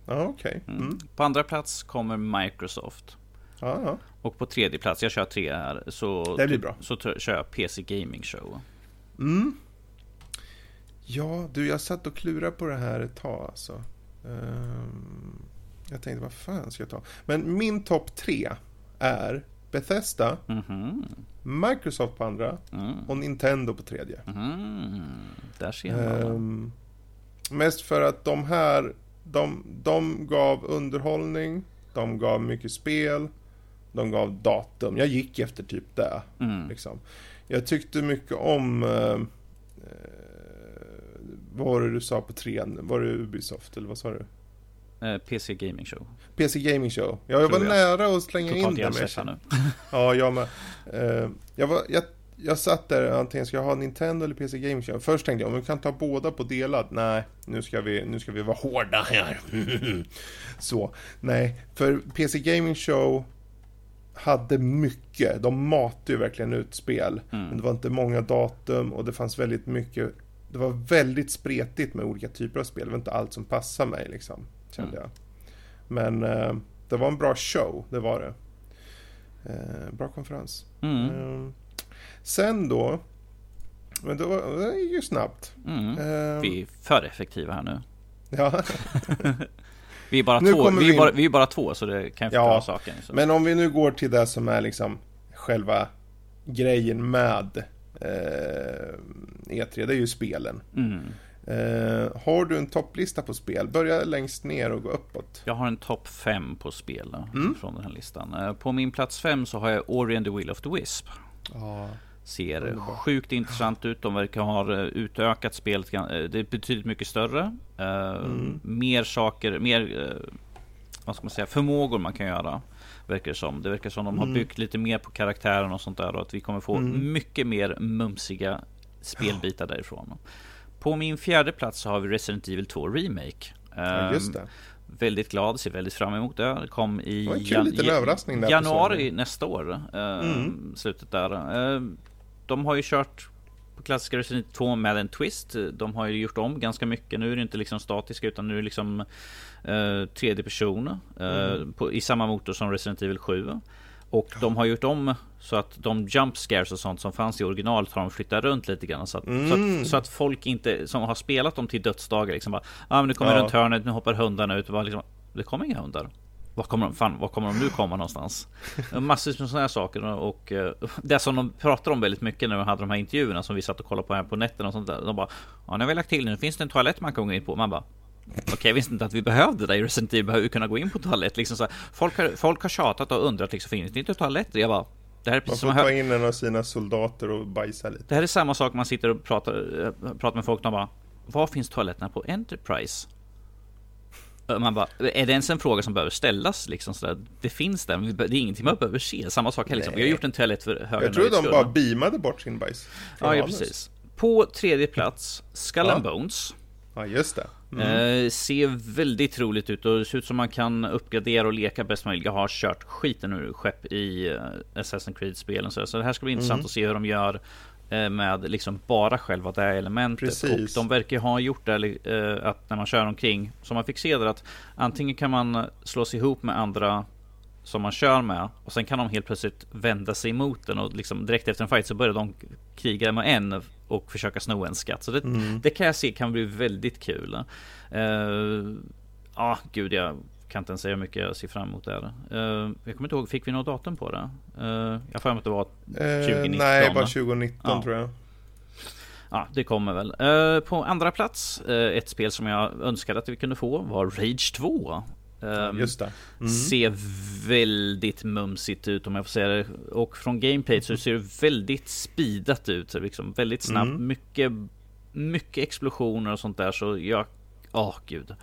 Ah, okay. Mm. Mm. På andra plats kommer Microsoft. Ah, Och på tredje plats, jag kör tre här, så, det blir bra. så kör jag PC Gaming Show. Mm. Ja, du, jag satt och klurade på det här ett tag alltså. Um, jag tänkte, vad fan ska jag ta? Men min topp tre är Bethesda, Mhm. Microsoft på andra Mm. och Nintendo på tredje. Mm. Där ser man. Ehm, mest för att de här, de, de gav underhållning, de gav mycket spel, de gav datum. Jag gick efter typ det. Mm. Liksom. Jag tyckte mycket om, eh, eh, vad var det du sa på trean? Var det Ubisoft eller vad sa du? Eh, PC Gaming Show. PC Gaming Show. Ja, jag var jag. nära att slänga in Totalt här kände, nu. ja, jag med. Eh, jag, var, jag, jag satt där, antingen ska jag ha Nintendo eller PC Gaming Show. Först tänkte jag, om vi kan ta båda på delad. Nej, nu ska vi, nu ska vi vara hårda här. [laughs] Så, nej. För PC Gaming Show hade mycket. De matade ju verkligen ut spel. Mm. Men det var inte många datum och det fanns väldigt mycket. Det var väldigt spretigt med olika typer av spel. Det var inte allt som passade mig liksom. Kände Mm. jag. Men eh, det var en bra show, det var det. Eh, bra konferens. Mm. Eh, sen då. Men det, var, det gick ju snabbt. Mm. Eh, Vi är för effektiva här nu. ja. [laughs] Vi är bara Nu två, vi vi är in- bara, vi är bara två så det kan förklara Ja, saken. Så. Men om vi nu går till det som är liksom själva grejen med eh, E3, det är ju spelen. Mm. Eh, har du en topplista på spel, börja längst ner och gå uppåt. Jag har en topp 5 på spel Mm. från den här listan. Eh, På min plats 5 så har jag Ori and the Will of the Wisp. Ja. Ser Underbart. sjukt intressant ut. De verkar ha eh, utökat spelet. eh, Det är betydligt mycket större. Eh, Mm. Mer saker, mer vad ska man säga, förmågor man kan göra. Verkar det som. Det verkar som de har Mm. byggt lite mer på karaktären och sånt där. Och att vi kommer få Mm. mycket mer mumsiga spelbitar därifrån. På min fjärde plats har vi Resident Evil 2 Remake. ja, just Ehm, det. Väldigt glad, ser väldigt fram emot det. Det kom i Det jan- på januari nästa år. eh, Mm. Slutet där. Eh, de har ju kört på klassiska Resident Evil 2 med en twist. De har ju gjort om ganska mycket. Nu är det inte liksom statiska utan nu är det liksom eh, tredje person. eh, Mm. på, I samma motor som Resident Evil 7. Och de har gjort om så att de jump scares och sånt som fanns i originalet har de flyttat runt lite grann. Så att, så Mm. att, så att folk inte som har spelat dem till dödsdagar liksom bara ah, men nu kommer Ja. runt hörnet, nu hoppar hundarna ut. Och bara liksom, det kommer inga hundar. Var kommer de, fan, var kommer de nu komma någonstans? [laughs] Massvis med sådana här saker och eh, det som de pratar om väldigt mycket när de hade de här intervjuerna som vi satt och kollade på här på nätterna och sånt där. De bara Ja nu har vi lagt till nu finns det en toalett man kan gå in på. Man bara Okej, jag visste inte att vi behövde det i Resident Evil, behöver kunna gå in på toalett liksom så här. Folk har, folk har tjatat och undrat liksom, finns det inte toaletter? Jag bara Det här är Man precis får som ta in en av sina soldater och bajsa lite. Det här är samma sak man sitter och pratar, eh, pratar med folk och de bara Var finns toaletterna på Enterprise? Man bara, är det ens en fråga som behöver ställas liksom sådär? Det finns där, men det är ingenting man behöver se. Samma sak här liksom. Vi har gjort en toalett för höga Jag tror de bara beamade bort sin bajs. Ja, ja, precis. På tredje plats, Skull and Bones. Ja, just det. Mm. Eh, ser väldigt roligt ut och det ser ut som man kan uppgradera och leka bäst möjligt. Jag har kört skiten ur skepp i uh, Assassin's Creed-spelen. Så, så det här ska bli Mm. intressant att se hur de gör eh, med liksom bara själva det här elementet. Precis. Och de verkar ha gjort det eh, att när man kör omkring, som man fick se där, att antingen kan man slå sig ihop med andra som man kör med och sen kan de helt plötsligt vända sig emot den och liksom direkt efter en fight så börjar de kriga med en och försöka sno en skatt. Så det, Mm. det kan jag se kan bli väldigt kul. Eh, Ja, gud jag kan inte ens säga hur mycket jag ser fram emot där. Uh, jag kommer inte ihåg, fick vi något datum på det? Uh, jag mig att det var Eh, 2019. nej, bara 2019 Ja. tror jag. Ja, det kommer väl. På andra plats, ett spel som jag önskade att vi kunde få var Rage 2. Ehm, Just det. Mm. Ser väldigt mumsigt ut om jag får säga det. Och från gameplay så ser det väldigt speedat ut. Liksom väldigt snabbt. Mm. Mycket, mycket explosioner och sånt där. Så jag... Åh gud.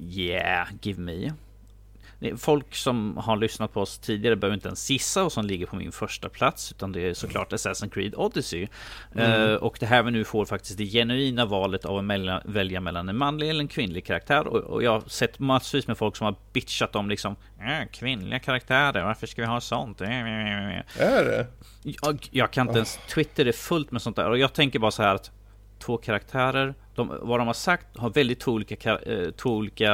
Yeah, give me. Folk som har lyssnat på oss tidigare behöver inte ens gissa vad som ligger på min första plats Utan det är såklart Assassin's Creed Odyssey Mm. Eh, Och det här vi nu får faktiskt det genuina valet av att välja mellan en manlig eller en kvinnlig karaktär och, och jag har sett massvis med folk som har bitchat om liksom äh, Kvinnliga karaktärer, varför ska vi ha sånt? Äh, äh, äh. Är det? Jag, jag kan inte ens, Twitter är fullt med sånt där och jag tänker bara så här att Två karaktärer, de, vad de har sagt har väldigt två olika, eh, två olika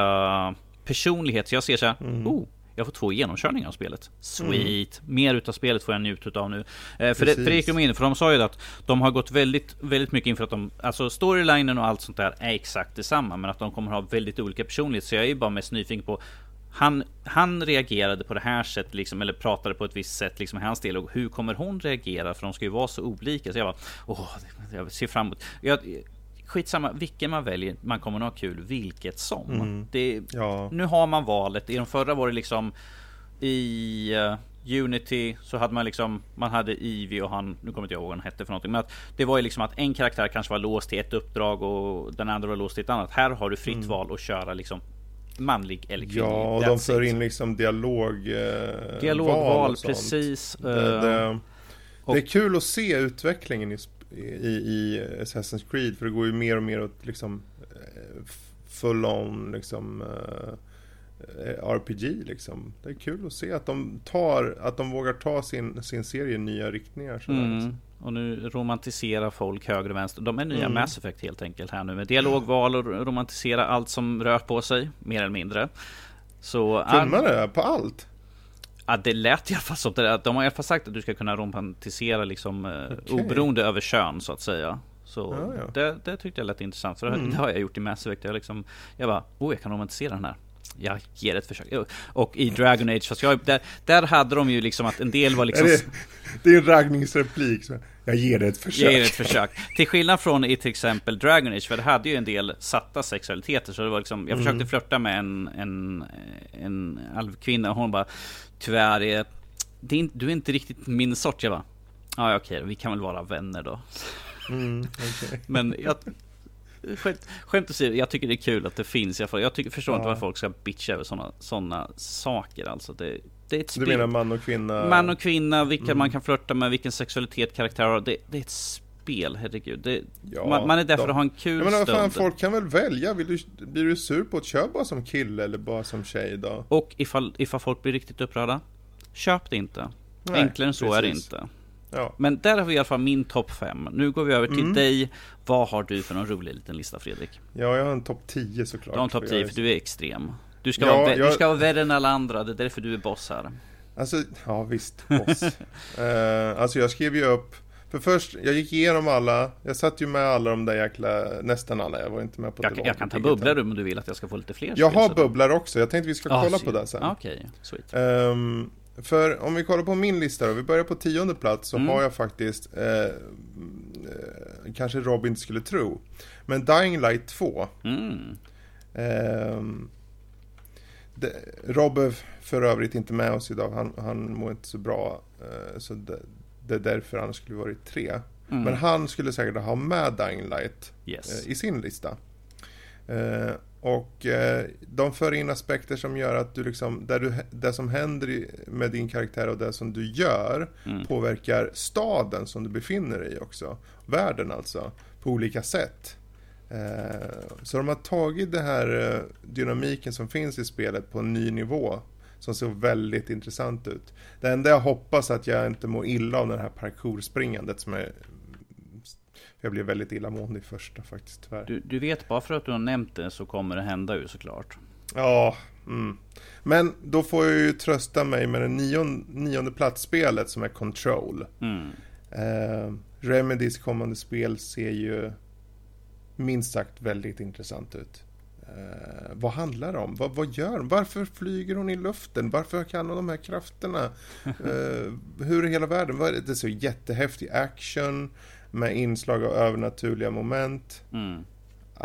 personligheter. Så jag ser så här, Mm. oh, jag får två genomkörningar av spelet. Sweet! Mer utav spelet får jag njuta av nu. Eh, för, det, för det gick de in för de sa ju att de har gått väldigt, väldigt mycket in för att de, alltså storylinen och allt sånt där är exakt detsamma, men att de kommer ha väldigt olika personlighet. Så jag är ju bara mest nyfiken på han, han reagerade på det här sättet, liksom, eller pratade på ett visst sätt, liksom hans del. Och hur kommer hon reagera? För de ska ju vara så olika. Så jag bara, åh, jag ser fram emot. Jag, skitsamma vilken man väljer, man kommer nog ha kul vilket som. Mm. Det, ja. Nu har man valet. I de förra var det liksom i uh, Unity så hade man liksom Man hade Ivy och han Nu kommer inte jag ihåg vad han hette för någonting Men att det var ju liksom att en karaktär kanske var låst till ett uppdrag Och den andra var låst till ett annat Här har du fritt mm. val att köra liksom Manlig eller kvinnlig Ja och de för in liksom dialog eh, Dialogval precis det, det, eh, det, är kul att se utvecklingen i, i, i Assassin's Creed För det går ju mer och mer åt liksom eh, Full on liksom uh, Eh, RPG liksom. Det är kul att se att de tar, att de vågar ta sin, sin serie i nya riktningar. Mm. Liksom. Och nu romantiserar folk höger och vänster. De är nya mm. Mass Effect helt enkelt här nu med dialogval och romantisera allt som rör på sig, mer eller mindre. Så... Man det? På allt? Ja, det lät i alla fall som det. De har i alla fall sagt att du ska kunna romantisera liksom eh, okay. oberoende över kön så att säga. Så ja, ja. Det, det, tyckte jag lät intressant. Så mm. det, har jag gjort i Mass Effect. Jag, liksom, jag bara, oh jag kan romantisera den här jag ger ett försök. Och i Dragon Age, fast jag, där, där hade de ju liksom att en del var liksom... Det, det är en raggningsreplik. Jag ger det ett försök. Jag ger ett försök. Till skillnad från i till exempel Dragon Age, för det hade ju en del satta sexualiteter. Så det var liksom, jag försökte mm. flörta med en, en, en alvkvinna och hon bara Tyvärr, är, det är, du är inte riktigt min sort. Jag bara Ja okej, vi kan väl vara vänner då. Mm, okay. [laughs] Men jag, skämt, skämt åsido, jag tycker det är kul att det finns. Jag, jag tycker, förstår ja. inte varför folk ska bitcha över sådana såna saker. Alltså det, det är ett spel. Du menar man och kvinna? Man och kvinna, vilka mm. man kan flörta med, vilken sexualitet karaktär har. Det, det är ett spel, herregud. Det, ja, man, man, är där för att ha en kul jag menar, fan, Folk kan väl välja. Vill du, blir du sur på att köpa bara som kille eller bara som tjej då? Och ifall, ifall folk blir riktigt upprörda, köp det inte. Nej, Enklare än så precis. är det inte. Ja. Men där har vi i alla fall min topp 5. Nu går vi över till mm. dig. Vad har du för någon rolig liten lista Fredrik? Ja, jag har en topp 10 såklart. Du har en topp 10 för du är extrem. Du ska, ja, vara, jag... du ska vara värre än alla andra, det är därför du är boss här. Alltså, ja visst, boss. uh, [laughs] alltså jag skrev ju upp för först, jag gick igenom alla, jag satt ju med alla de där jäkla, nästan alla, jag var inte med på Jag, jag kan ta bubblor om du vill att jag ska få lite fler Jag har bubblor också, jag tänkte vi ska ah, kolla shit. på det sen Okej, okay. sweet um, för om vi kollar på min lista då, vi börjar på tionde plats så mm. har jag faktiskt, eh, eh, kanske Robin skulle tro, men Dying Light 2. Mm. Eh, det, Rob är för övrigt inte med oss idag, han, han mår inte så bra, eh, så det, det, är därför han skulle varit tre. Mm. Men han skulle säkert ha med Dying Light yes. Eh, i sin lista. Eh, och eh, de för in aspekter som gör att du liksom, där du, det som händer med din karaktär och det som du gör mm. påverkar staden som du befinner dig i också. Världen alltså, på olika sätt. Så de har tagit den här dynamiken som finns i spelet på en ny nivå som ser väldigt intressant ut. Det enda jag hoppas att jag inte mår illa av det här parkourspringandet som är jag blev väldigt illamående i första faktiskt, tyvärr. Du, du vet, bara för att du har nämnt det så kommer det hända ju såklart. Ja, mm. Men då får jag ju trösta mig med det nionde, nionde platsspelet som är Control. Mm. Eh, Remedys kommande spel ser ju minst sagt väldigt intressant ut. Eh, vad handlar det om? Vad, vad gör hon? Varför flyger hon i luften? Varför kan hon de här krafterna? [laughs] Eh, hur är hela världen? Det är så jättehäftig action med inslag av övernaturliga moment. Mm.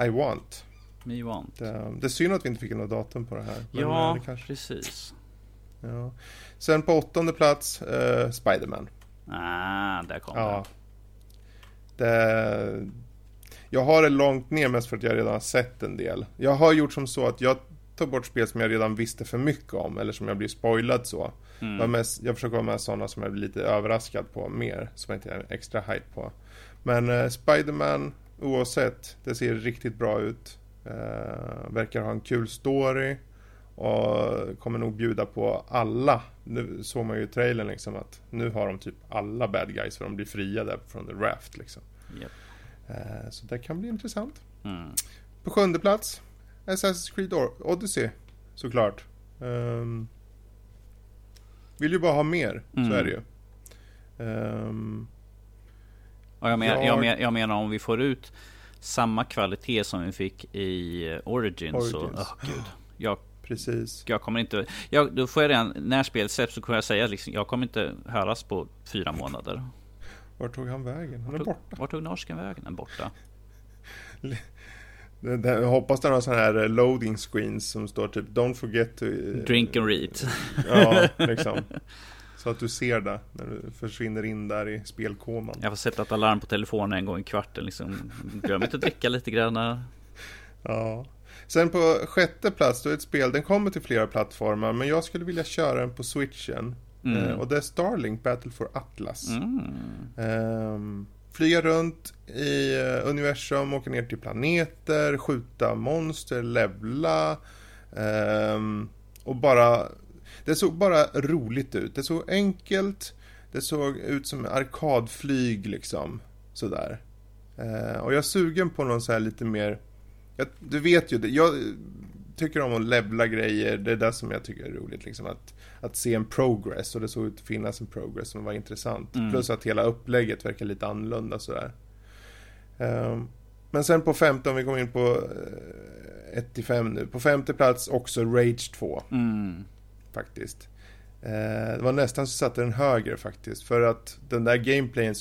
I want. Me want. Det, det är synd att vi inte fick något datum på det här. ja, det kanske... precis. Ja. Sen på åttonde plats, uh, Spiderman. Ah, där kom ja. det. det. Jag har det långt ner mest för att jag redan har sett en del. Jag har gjort som så att jag tar bort spel som jag redan visste för mycket om eller som jag blir spoilad så. Mm. Jag, mest, jag försöker vara med sådana som jag blir lite överraskad på mer, som jag inte är extra hype på. Men eh, Spiderman, oavsett, det ser riktigt bra ut. Eh, verkar ha en kul story. Och kommer nog bjuda på alla. Nu såg man ju i trailern liksom att nu har de typ alla bad guys för de blir fria där från the raft liksom. Yep. Eh, så det kan bli intressant. Mm. På sjunde plats Assassin's Creed Odyssey såklart. Um, vill ju bara ha mer, mm. så är det ju. Um, jag, men, jag, jag, men, jag menar om vi får ut samma kvalitet som vi fick i Origins, Origins. så, oh, gud. Jag precis. Jag kommer inte, jag, då får jag redan, när spelet släpps så kommer jag säga liksom, jag kommer inte höras på fyra månader. Vart tog han vägen? Han är borta. Vart tog norsken vägen? Han är borta. [laughs] Jag hoppas det har sådana här loading screens som står typ Don't forget to... Drink and read. [laughs] Ja, [laughs] liksom. Så att du ser det när du försvinner in där i spelkoman. Jag får sätta ett alarm på telefonen en gång i kvarten liksom. Glöm inte att dricka lite grann. Ja. Sen på sjätte plats, då är ett spel, den kommer till flera plattformar, men jag skulle vilja köra den på switchen. Mm. Eh, och det är Starlink Battle for Atlas. Mm. Eh, flyga runt i eh, universum, åka ner till planeter, skjuta monster, levla. Eh, och bara... Det såg bara roligt ut. Det såg enkelt. Det såg ut som arkadflyg liksom. Sådär. Eh, och jag är sugen på någon så här lite mer jag, du vet ju, det, jag tycker om att levla grejer, det är det som jag tycker är roligt. Liksom, att, att se en progress, och det såg ut att finnas en progress som var intressant. Mm. Plus att hela upplägget verkar lite annorlunda sådär. Um, men sen på femte, om vi kommer in på 1 uh, till 5 nu. På femte plats också Rage 2. Mm. Faktiskt. Uh, det var nästan så satte den högre faktiskt. För att den där gameplayen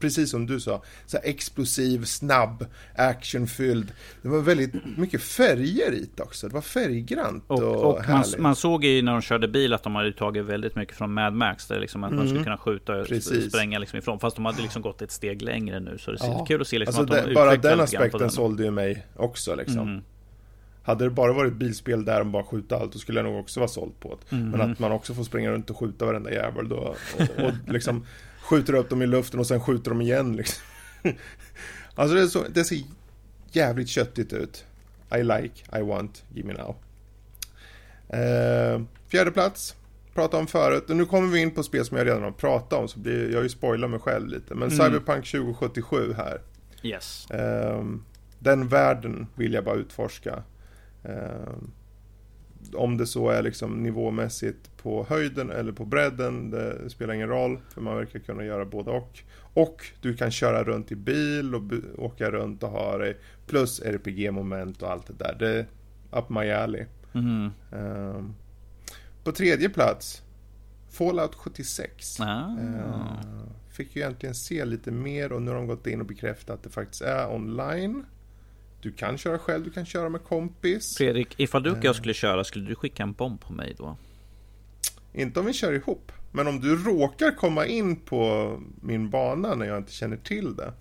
precis som du sa, så explosiv, snabb, actionfylld. Det var väldigt mycket färger i det också. Det var färggrant och, och, och man, man, såg ju när de körde bil att de hade tagit väldigt mycket från Mad Max. Där liksom att mm. man skulle kunna skjuta och precis. spränga liksom ifrån. Fast de hade liksom gått ett steg längre nu. Så det är ja. kul att se liksom alltså att de Bara den aspekten den. sålde ju mig också liksom. Mm. Hade det bara varit bilspel där de bara skjuta allt, då skulle jag nog också vara såld på det. Mm. Men att man också får springa runt och skjuta varenda jävel då. Och, och [laughs] liksom skjuter upp dem i luften och sen skjuter de igen liksom. [laughs] Alltså det, så, det, ser jävligt köttigt ut. I like, I want, give me now. Eh, fjärde plats. Pratade om förut. Och nu kommer vi in på spel som jag redan har pratat om. Så blir, jag ju spoilar mig själv lite. Men mm. Cyberpunk 2077 här. Yes. Eh, den världen vill jag bara utforska. Eh, om det så är liksom nivåmässigt på höjden eller på bredden, det spelar ingen roll. För man verkar kunna göra både och. Och du kan köra runt i bil och åka runt och ha det. Plus RPG-moment och allt det där. Det är up my alley. Mm. Um, på tredje plats, Fallout 76. Ah. Uh, fick ju egentligen se lite mer och nu har de gått in och bekräftat att det faktiskt är online. Du kan köra själv, du kan köra med kompis. Fredrik, ifall du och jag eh. skulle köra, skulle du skicka en bomb på mig då? Inte om vi kör ihop. Men om du råkar komma in på min bana när jag inte känner till det.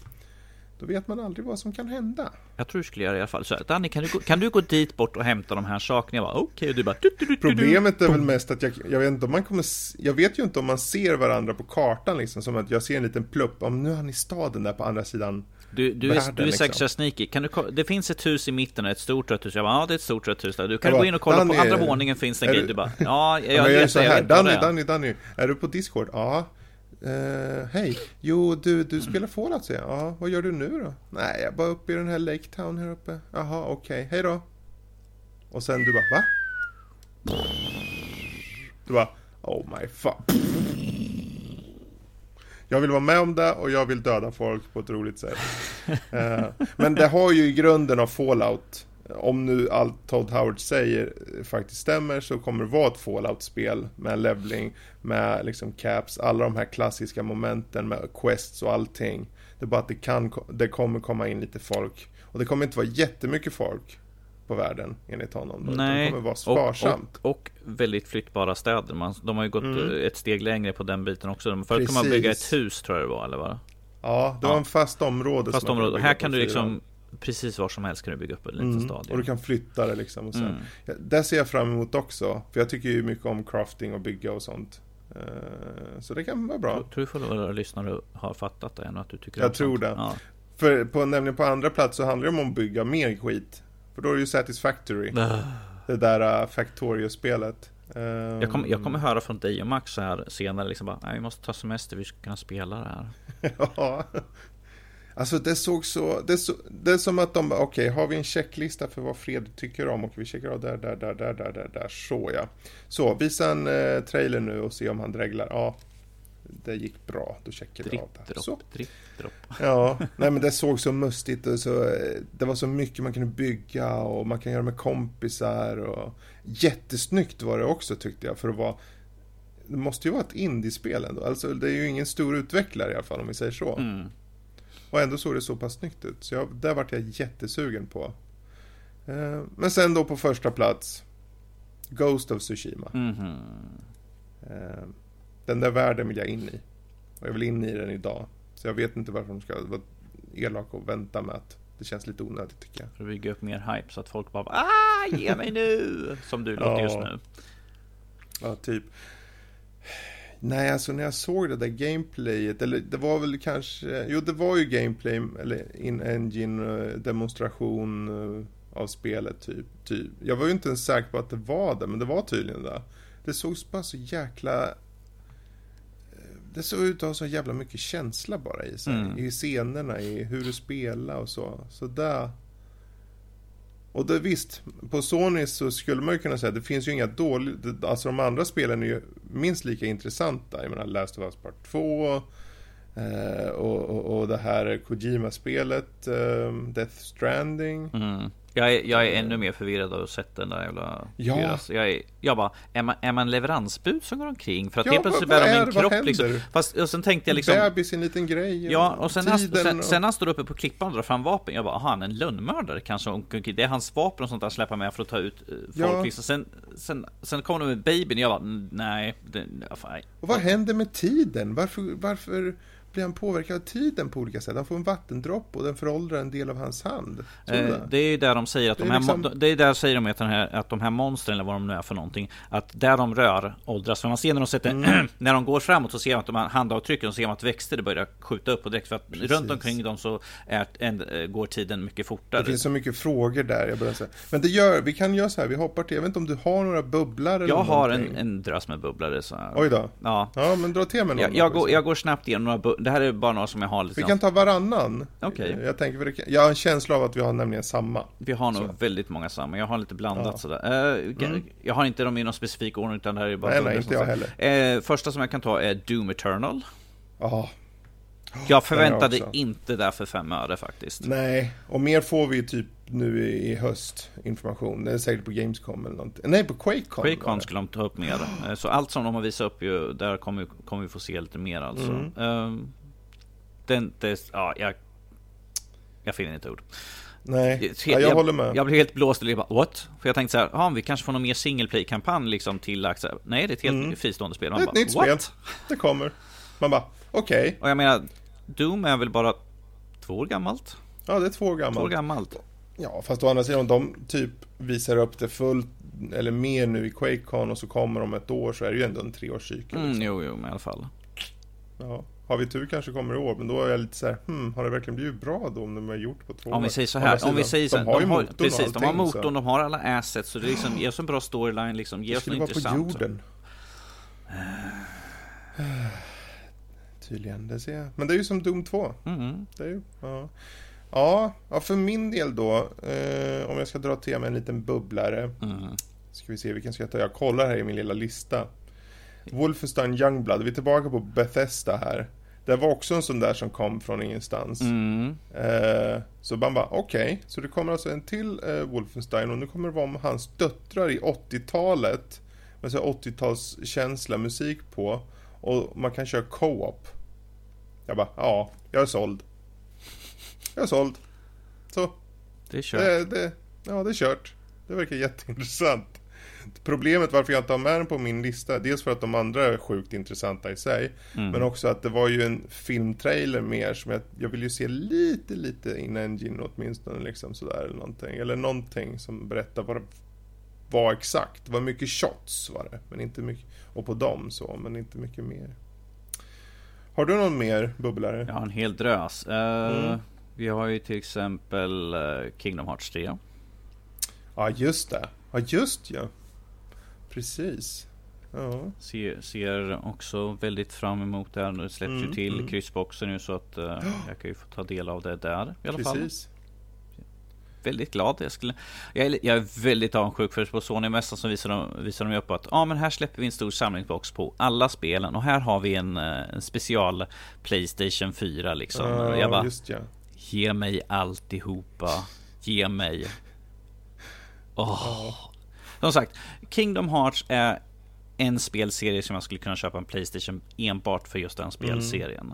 Då vet man aldrig vad som kan hända. Jag tror du skulle göra det i alla fall. Så Danny, kan du, gå, kan du gå dit bort och hämta de här sakerna? Jag bara, okej, okay. du bara... Du, du, du, Problemet är väl mest att jag, jag vet inte om man kommer... Jag vet ju inte om man ser varandra på kartan liksom. Som att jag ser en liten plupp. Om nu är han i staden där på andra sidan du, du, är, du är säkert liksom. sneaky. Kan du, det finns ett hus i mitten, ett stort rött hus. Jag bara, ja det är ett stort rött hus där. Du kan bara, gå in och kolla Danny, på andra våningen finns det en grej. Du bara, ja, jag, [laughs] jag, jag, så här, Danny, Danny, Danny, är du på Discord? Ja. Uh, Hej, jo du, du spelar Fallout säger jag. Ja, vad gör du nu då? Nej, jag är bara uppe i den här Lake Town här uppe. Jaha, okej, okay. hej då. Och sen du bara, va? Du bara, oh my fuck jag vill vara med om det och jag vill döda folk på ett roligt sätt. Eh, men det har ju i grunden av Fallout. Om nu allt Todd Howard säger eh, faktiskt stämmer så kommer det vara ett Fallout-spel med levling, med liksom caps, alla de här klassiska momenten med quests och allting. Det är bara att det, kan, det kommer komma in lite folk. Och det kommer inte vara jättemycket folk på världen enligt honom. Då, Nej, det kommer vara sparsamt. Och, och, och, väldigt flyttbara städer. Man, de har ju gått mm. ett steg längre på den biten också. Förut kan man bygga ett hus tror jag det var, eller vad? Ja, det var en fast område. Fast område. Här kan du liksom Precis var som helst kan du bygga upp en liten mm, stad. Och du kan flytta det liksom. Och sen, mm. ja, det ser jag fram emot också. För jag tycker ju mycket om crafting och bygga och sånt. Uh, så det kan vara bra. Jag tror du våra lyssnare har fattat det än att du tycker Jag tror sånt. det. Ja. För på, nämligen på andra plats så handlar det om att bygga mer skit. För då är det ju Satisfactory. Uh. Det där uh, Factorio-spelet. Um... Jag, kommer, jag kommer höra från dig och Max så här senare liksom bara, Nej, vi måste ta semester, vi ska kunna spela det här. [laughs] ja. Alltså det såg så, det, så, det är som att de, okej, okay, har vi en checklista för vad Fred tycker om och vi checkar av där, där, där, där, där, där, där, så ja. Så, visa en eh, trailer nu och se om han dreglar. Ja, det gick bra. Då checkade jag av det. Dripp, Så. dropp, dripp, dropp. Ja, nej men det såg så mustigt och så, det var så mycket man kunde bygga och man kan göra med kompisar och jättesnyggt var det också tyckte jag för att vara det måste ju vara ett indiespel ändå, alltså det är ju ingen stor utvecklare i alla fall om vi säger så. Mm. Och ändå såg det så pass snyggt ut, så jag, där vart jag jättesugen på. Eh, Men sen då på första plats, Ghost of Tsushima. Mhm. Eh, Den där världen vill jag in i. Och jag vill in i den idag. Så jag vet inte varför de ska vara elaka och vänta med att det känns lite onödigt tycker jag. För att bygga upp mer hype så att folk bara ah, ge mig nu! [laughs] Som du låter Ja. just nu. Ja, typ. Nej, alltså när jag såg det där gameplayet, eller det var väl kanske, jo det var ju gameplay, eller in-engine eh, demonstration eh, av spelet typ, typ. Jag var ju inte ens säker på att det var det, men det var tydligen det. Det såg bara så jäkla... Det såg ut att ha så jävla mycket känsla bara i sig. Mm. I scenerna, i hur du spelar och så. Så där... Och det visst, på Sony så skulle man ju kunna säga att det finns ju inga dåliga, alltså de andra spelen är ju minst lika intressanta. Jag menar Last of Us Part 2 eh, och, och, och det här Kojima-spelet, eh, Death Stranding. Mm. Jag, är, jag är ännu mer förvirrad av att sett den där jävla Ja. Jag, är, jag bara, är man, är man leveransbud som går omkring? För att Ja, helt plötsligt bär de? Vad kropp liksom. händer? Fast, och sen tänkte jag liksom Bebis är en liten grej. Ja, och sen, han, sen, och- sen han står uppe på klippan och drar fram vapen, jag bara, aha, han är en lönnmördare kanske? Det är hans vapen och sånt där släppa med för att ta ut eh, folk Ja. liksom. Sen, sen, sen kommer de med babyn, jag bara, nej, det, fan. Och vad händer med tiden? Varför, varför blir han påverkad av tiden på olika sätt? Han får en vattendropp och den föråldrar en del av hans hand. Eh, det? är ju där de säger att Det de är här, liksom- mo- det är där säger de att, den här, att de här monstren eller vad de nu är för någonting Att där de rör åldras För man ser när de sätter Mm. [clears throat] När de går framåt så ser man att de här handavtrycken Så ser man att växter börjar skjuta upp och direkt för att Precis. runt omkring dem så är, en, eh, går tiden mycket fortare Det finns så mycket frågor där. Jag börjar säga. Men det gör, vi kan göra så här, vi hoppar till, jag vet inte om du har några bubblor eller Jag har en, en drös med så här. Oj då. Ja Ja, men dra till med någon. jag, jag, går, jag går snabbt igenom några Det här är bara några som jag har Vi liksom. kan ta varannan. Okej. Jag tänker, jag har en känsla av att vi har nämligen samma. Vi har nog Så. väldigt många samma. Jag har lite blandat Ja. sådär. Eh, Mm. Jag har inte dem i någon specifik ordning utan det här är bara Nej, nej, inte jag heller. Eh, första som jag kan ta är Doom Eternal. Ja, Jag förväntade också. inte det för fem öre faktiskt. nej. Och mer får vi typ nu i, höst information. Det är säkert på Gamescom eller någonting. Nej, på Quakecon. Quakecon det. skulle de ta upp mer. Eh, Så allt som de har visat upp ju, där kommer, kommer vi få se lite mer alltså. Mm. Ehm, den, det, ja, jag, jag finner inte ord. Nej, ja, jag, håller med. Jag blev helt blåst och bara what? För jag tänkte så här, ja, vi kanske får någon mer single play kampanj liksom här, Nej, det är ett helt Mm. fristående spel. det Man är ett bara, nytt what? spel. Det kommer. Man bara, okej. Och jag menar, Doom är väl bara två år gammalt? Ja, det är två år Två år gammalt. gammalt. Ja, fast å andra sidan, om de typ visar upp det fullt eller mer nu i Quakecon och så kommer de ett år så är det ju ändå en treårscykel. Mm, liksom. jo, jo, men i alla fall. Ja. Har vi tur kanske kommer i år, men då är jag lite så här, hmm, har det verkligen blivit bra då om de har gjort på två Om vi år? säger så här, om vi säger så här, de har motorn och precis, de har allting, motorn, så de har alla assets, så det är liksom, ge oss en bra storyline liksom, ge oss något skulle vara på intressant. jorden. Tydligen, det ser jag. Men det är ju som Doom 2. Mm. Det är ju, ja. Ja, ja, för min del då, eh, om jag ska dra till med en liten bubblare. Mm. Ska vi se vilken ska jag ta? Jag kollar här i min lilla lista. Wolfenstein Youngblood, vi är tillbaka på Bethesda här. Det var också en sån där som kom från ingenstans. Mm. Eh, så man bara, okej. Så det kommer alltså en till eh, Wolfenstein och nu kommer det vara om hans döttrar i 80-talet. Med så här 80-talskänsla musik på. Och man kan köra co-op. Jag bara, ja, jag är såld. Jag är såld. Så, Det är kört. det, det, ja det är kört. Det verkar jätteintressant. Problemet varför jag inte har med den på min lista, dels för att de andra är sjukt intressanta i sig, Mm. men också att det var ju en filmtrailer mer som jag, jag vill ju se lite, lite in engine åtminstone liksom sådär eller någonting. Eller någonting som berättar vad det var exakt. Det var mycket shots var det, men inte mycket, och på dem så, men inte mycket mer. Har du någon mer bubblare? Jag har en hel drös. Eh, Mm. Vi har ju till exempel eh, Kingdom Hearts 3. Ja, just det. Ja, just ja. Precis. Ja. Ser, ser också väldigt fram emot det här. Det släpps ju Mm, till mm. kryssboxen nu så att eh, [gasps] jag kan ju få ta del av det där i alla fall. Väldigt glad. Jag, skulle, jag, är, jag är väldigt avundsjuk för på Sony-mässan så visar de, visar de upp att ja, men här släpper vi en stor samlingsbox på alla spelen och här har vi en, eh, en special Playstation 4 liksom. Ja, jag bara, just ja. ge mig alltihopa. Ge mig. Oh. Som sagt, Kingdom Hearts är en spelserie som jag skulle kunna köpa en Playstation enbart för just den spelserien.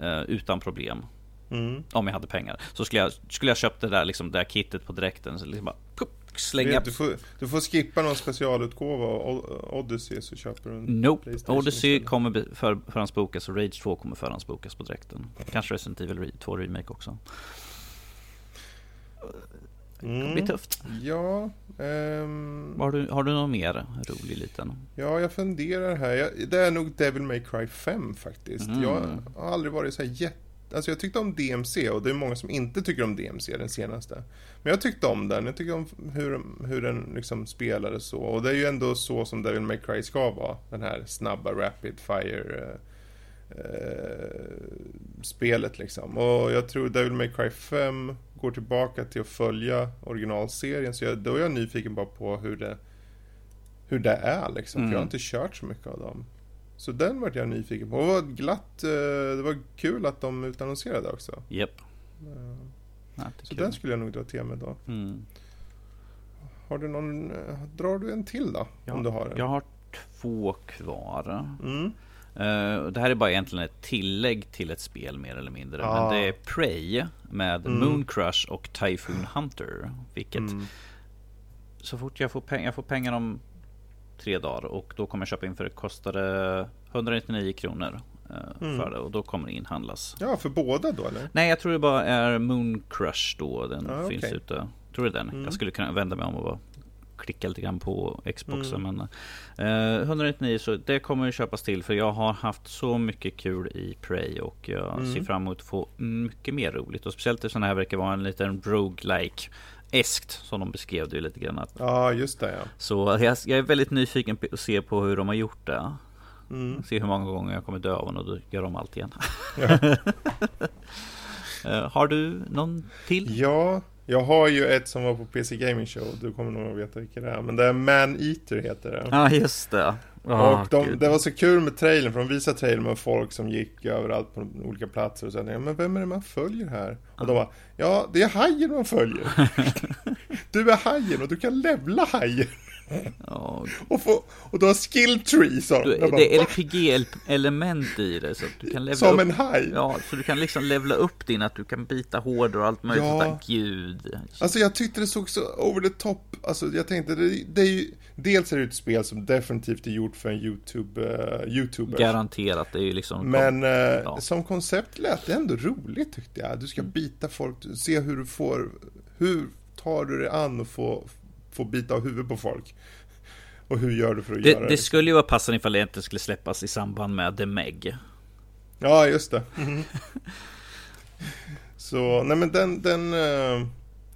Mm. Uh, utan problem. Mm. Om jag hade pengar. Så skulle jag, skulle jag köpt det där, liksom, det där kittet på direkten. Så liksom bara, pup, slänga. Du får, du får skippa någon specialutgåva av Odyssey så köper du en Nope. Odyssey kommer för, förhandsbokas och Rage 2 kommer förhandsbokas på direkten. Kanske Resident Evil 2 Remake också. Det kommer mm. bli tufft. Ja. Um... Har, du, har du någon mer rolig liten? Ja, jag funderar här. Jag, det är nog Devil May Cry 5 faktiskt. Mm. Jag har aldrig varit så här jätte Alltså jag tyckte om DMC och det är många som inte tycker om DMC, den senaste. Men jag tyckte om den, jag tyckte om hur, hur den liksom spelades så. Och det är ju ändå så som Devil May Cry ska vara. Den här snabba Rapid Fire eh, spelet liksom. Och jag tror Devil May Cry 5 går tillbaka till att följa originalserien. Så jag, då är jag nyfiken bara på hur det, hur det är liksom. Mm. För jag har mm. inte kört så mycket av dem. Så den vart jag nyfiken på. Och det var glatt, eh, det var kul att de utannonserade också. Japp. Yep. Ja, så den skulle jag nog dra till med då. Mm. Har du någon, eh, drar du en till då? Ja, om du har en? Jag har två kvar. Mm. Uh, det här är bara egentligen ett tillägg till ett spel mer eller mindre. Ah. Men det är Prey med mm. Moon Crush och Typhoon Hunter. Vilket mm. så fort jag får, peng jag får pengar om tre dagar och då kommer jag köpa in för det kostade 199 kronor eh, mm. för det och då kommer det inhandlas. Ja, för båda då eller? Nej, jag tror det bara är Moon Crush då. Den ah, finns okay. ute. Tror är den. Mm. Jag skulle kunna vända mig om och bara klicka lite grann på Xboxen. Mm. Men eh, 199 så det kommer ju köpas till för jag har haft så mycket kul i Prey och jag mm. ser fram emot att få mycket mer roligt. Och speciellt eftersom det här verkar vara en liten roguelike eskt som de beskrev det lite grann. Att, ja, just det ja. Så jag, jag, är väldigt nyfiken på att se på hur de har gjort det. Mm. Se hur många gånger jag kommer dö av och då gör de allt igen. Ja. uh, [laughs] har du någon till? Ja, jag har ju ett som var på PC Gaming Show. Du kommer nog att veta vilket det är. Men det är Man Eater heter det. Ja, just det. Oh, och de, det var så kul med trailern, för de visade trailern med folk som gick överallt på olika platser och sa men vem är det man följer här? Och de bara, ja det är hajen man följer. [laughs] du är hajen och du kan levla hajen. Oh. och, få, och du har skill tree sa de. Det är RPG-element i det. Så du kan Som upp, en haj? Ja, så du kan liksom levla upp din, att du kan bita hårdare och allt möjligt. Ja. Gud. Alltså jag tyckte det såg så over the top. Alltså jag tänkte, det, det är ju, dels är det ett spel som definitivt är gjort för en YouTube, uh, YouTuber. Garanterat, det är ju liksom. Men uh, ja. som koncept lät det ändå roligt tyckte jag. Du ska mm. bita folk, se hur du får, hur tar du dig an och få få bita av huvudet på folk. Och hur gör du för att det, göra det? Det skulle ju vara passande ifall det inte skulle släppas i samband med The Meg. Ja, just det. Mm. [laughs] [laughs] Så, nej men den, den, uh,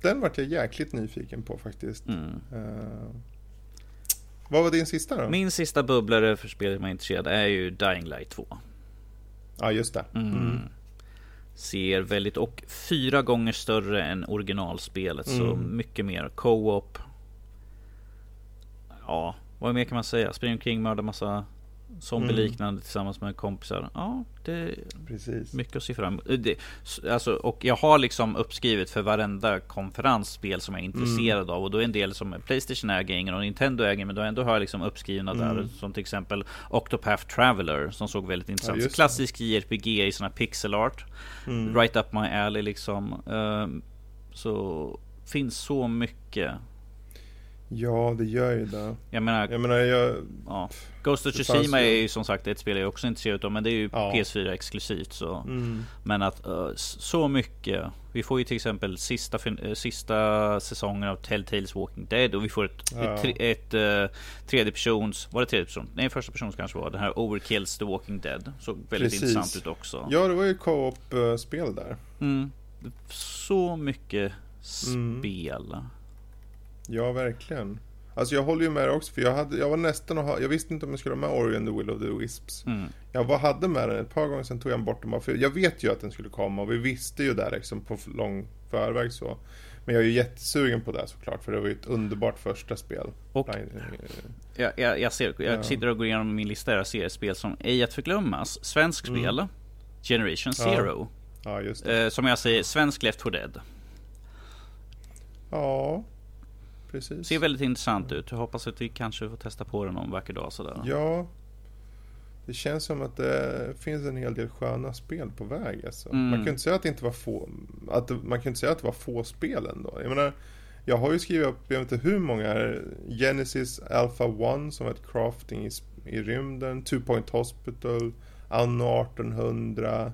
den vart jag jäkligt nyfiken på faktiskt. Mm. Uh, vad var din sista då? Min sista bubblare för spelet man är intresserad är ju Dying Light 2. Ja, just det. Mm. Mm. Ser väldigt, och fyra gånger större än originalspelet. Så mm. mycket mer co-op ja, vad mer kan man säga? Springer omkring, mördar massa zombie-liknande mm. tillsammans med kompisar. Ja, det är Precis. mycket att se fram emot. Det, alltså, och jag har liksom uppskrivet för varenda konferensspel som jag är intresserad mm. av. Och då är en del som Playstation äger ingen och Nintendo äger men då ändå har jag liksom uppskrivna mm. där. Som till exempel Octopath Traveler som såg väldigt intressant. Ja, Klassisk JRPG i här pixel art. Mm. Right up my alley liksom. Um, så finns så mycket Ja, det gör ju det. Jag menar, jag menar jag, ja. Ghost of Tsushima är ju som sagt ett spel jag också är intresserad av. Men det är ju ja. PS4 exklusivt. Så. Mm. Men att uh, så mycket. Vi får ju till exempel sista, uh, sista säsongen av Telltales Walking Dead. Och vi får ett, ja. ett, ett, ett uh, tredje persons. Var det tredje person? Nej, första person kanske var. Den här Overkills The Walking Dead. Såg väldigt Precis. intressant ut också. Ja, det var ju co-op-spel där. Mm. Så mycket mm. spel. Mm. Ja, verkligen. Alltså jag håller ju med också, för jag, hade, jag var nästan och jag visste inte om jag skulle ha med Ori and the Will of the Wisps. Mm. Jag var, hade med den ett par gånger, sen tog jag bort den bara för jag vet ju att den skulle komma och vi visste ju där liksom på lång förväg så. Men jag är ju jättesugen på det såklart, för det var ju ett underbart första spel. Och Blind- jag, jag, jag, ser, jag Ja. sitter och går igenom min lista och ser spel som ej att förglömmas. Svensk Mm. spel. Generation Ja. Zero. Ja, just det. Eh, som jag säger, svensk Left 4 Dead. Ja, precis. Ser väldigt intressant ut. Jag hoppas att vi kanske får testa på den någon vacker dag sådär. Ja, det känns som att det finns en hel del sköna spel på väg. Alltså. Mm. Man kan inte säga att det inte var få, att man kan inte säga att det var få spel ändå. Jag menar, jag har ju skrivit upp, jag vet inte hur många, Genesis Alpha 1 som var ett crafting i, i rymden, Two Point Hospital, Anno 1800 eh,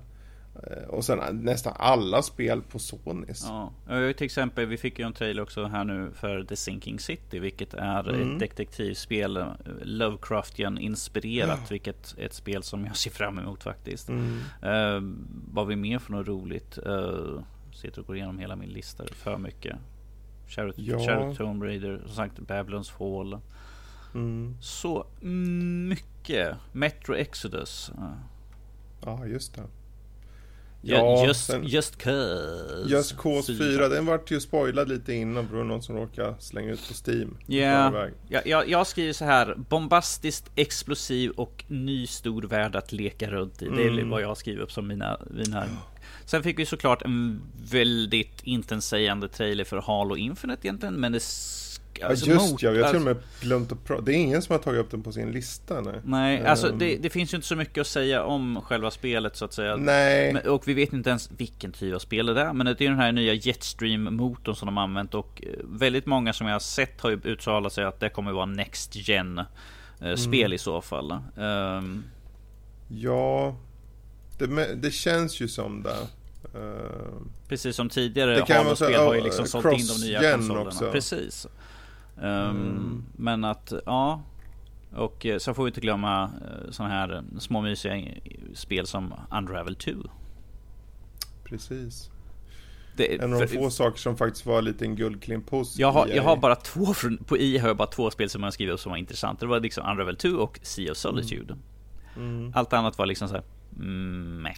och sen nästan alla spel på Sonys. Ja, till exempel, vi fick ju en trailer också här nu för The Sinking City, vilket är Mm. ett detektivspel, eh, Lovecraftian inspirerat, Ja. vilket är ett spel som jag [laughs] ser fram emot faktiskt. Mm. Uh, vad vi mer för något roligt? Uh, sitter och går igenom hela min lista, för mycket. Shadow, Ja. Shadow Tomb Raider, som sagt Babylons Fall. Mm. Så mycket. Metro Exodus. Ja, just det. Ja, just, sen- just cause. Just Cause Fyra. 4, den vart ju spoilad lite innan var någon som råkade slänga ut på Steam. i Ja, jag, jag skriver så här. Bombastiskt, explosiv och ny stor värld att leka runt i. Det är Mm. vad jag skriver upp som mina, mina... Sen fick vi såklart en väldigt intetsägande trailer för Halo Infinite egentligen, men det... sk- Ja alltså just mot- ja, jag har till alltså- och med glömt att prata. Det är ingen som har tagit upp den på sin lista nej. Nej, alltså Ehm. det, det finns ju inte så mycket att säga om själva spelet så att säga. Nej, Men, och vi vet inte ens vilken typ av spel det är. Men det är den här nya Jetstream-motorn som de har använt. Och eh, väldigt många som jag har sett har ju uttalat sig att det kommer vara Next Gen eh, Mm. spel i så fall. Ehm, ja. Det, det känns ju som det. Ehm, precis som tidigare Det kan vara Halo-spel så, har ju liksom sålt in de nya konsolerna. också. Precis. Ehm, Mm. Men att, ja. Och eh, så får vi inte glömma sådana här eh, små mysiga eh, spel som Unravel 2. precis. Det, En av de få saker som faktiskt var lite en guldklimp hos Jag har, EA. jag har bara två, från- på i har jag bara två spel som jag skrivit upp som var intressanta. Det var liksom Unravel 2 och Sea of Solitude. Mm. Allt annat var liksom såhär, mm, meh.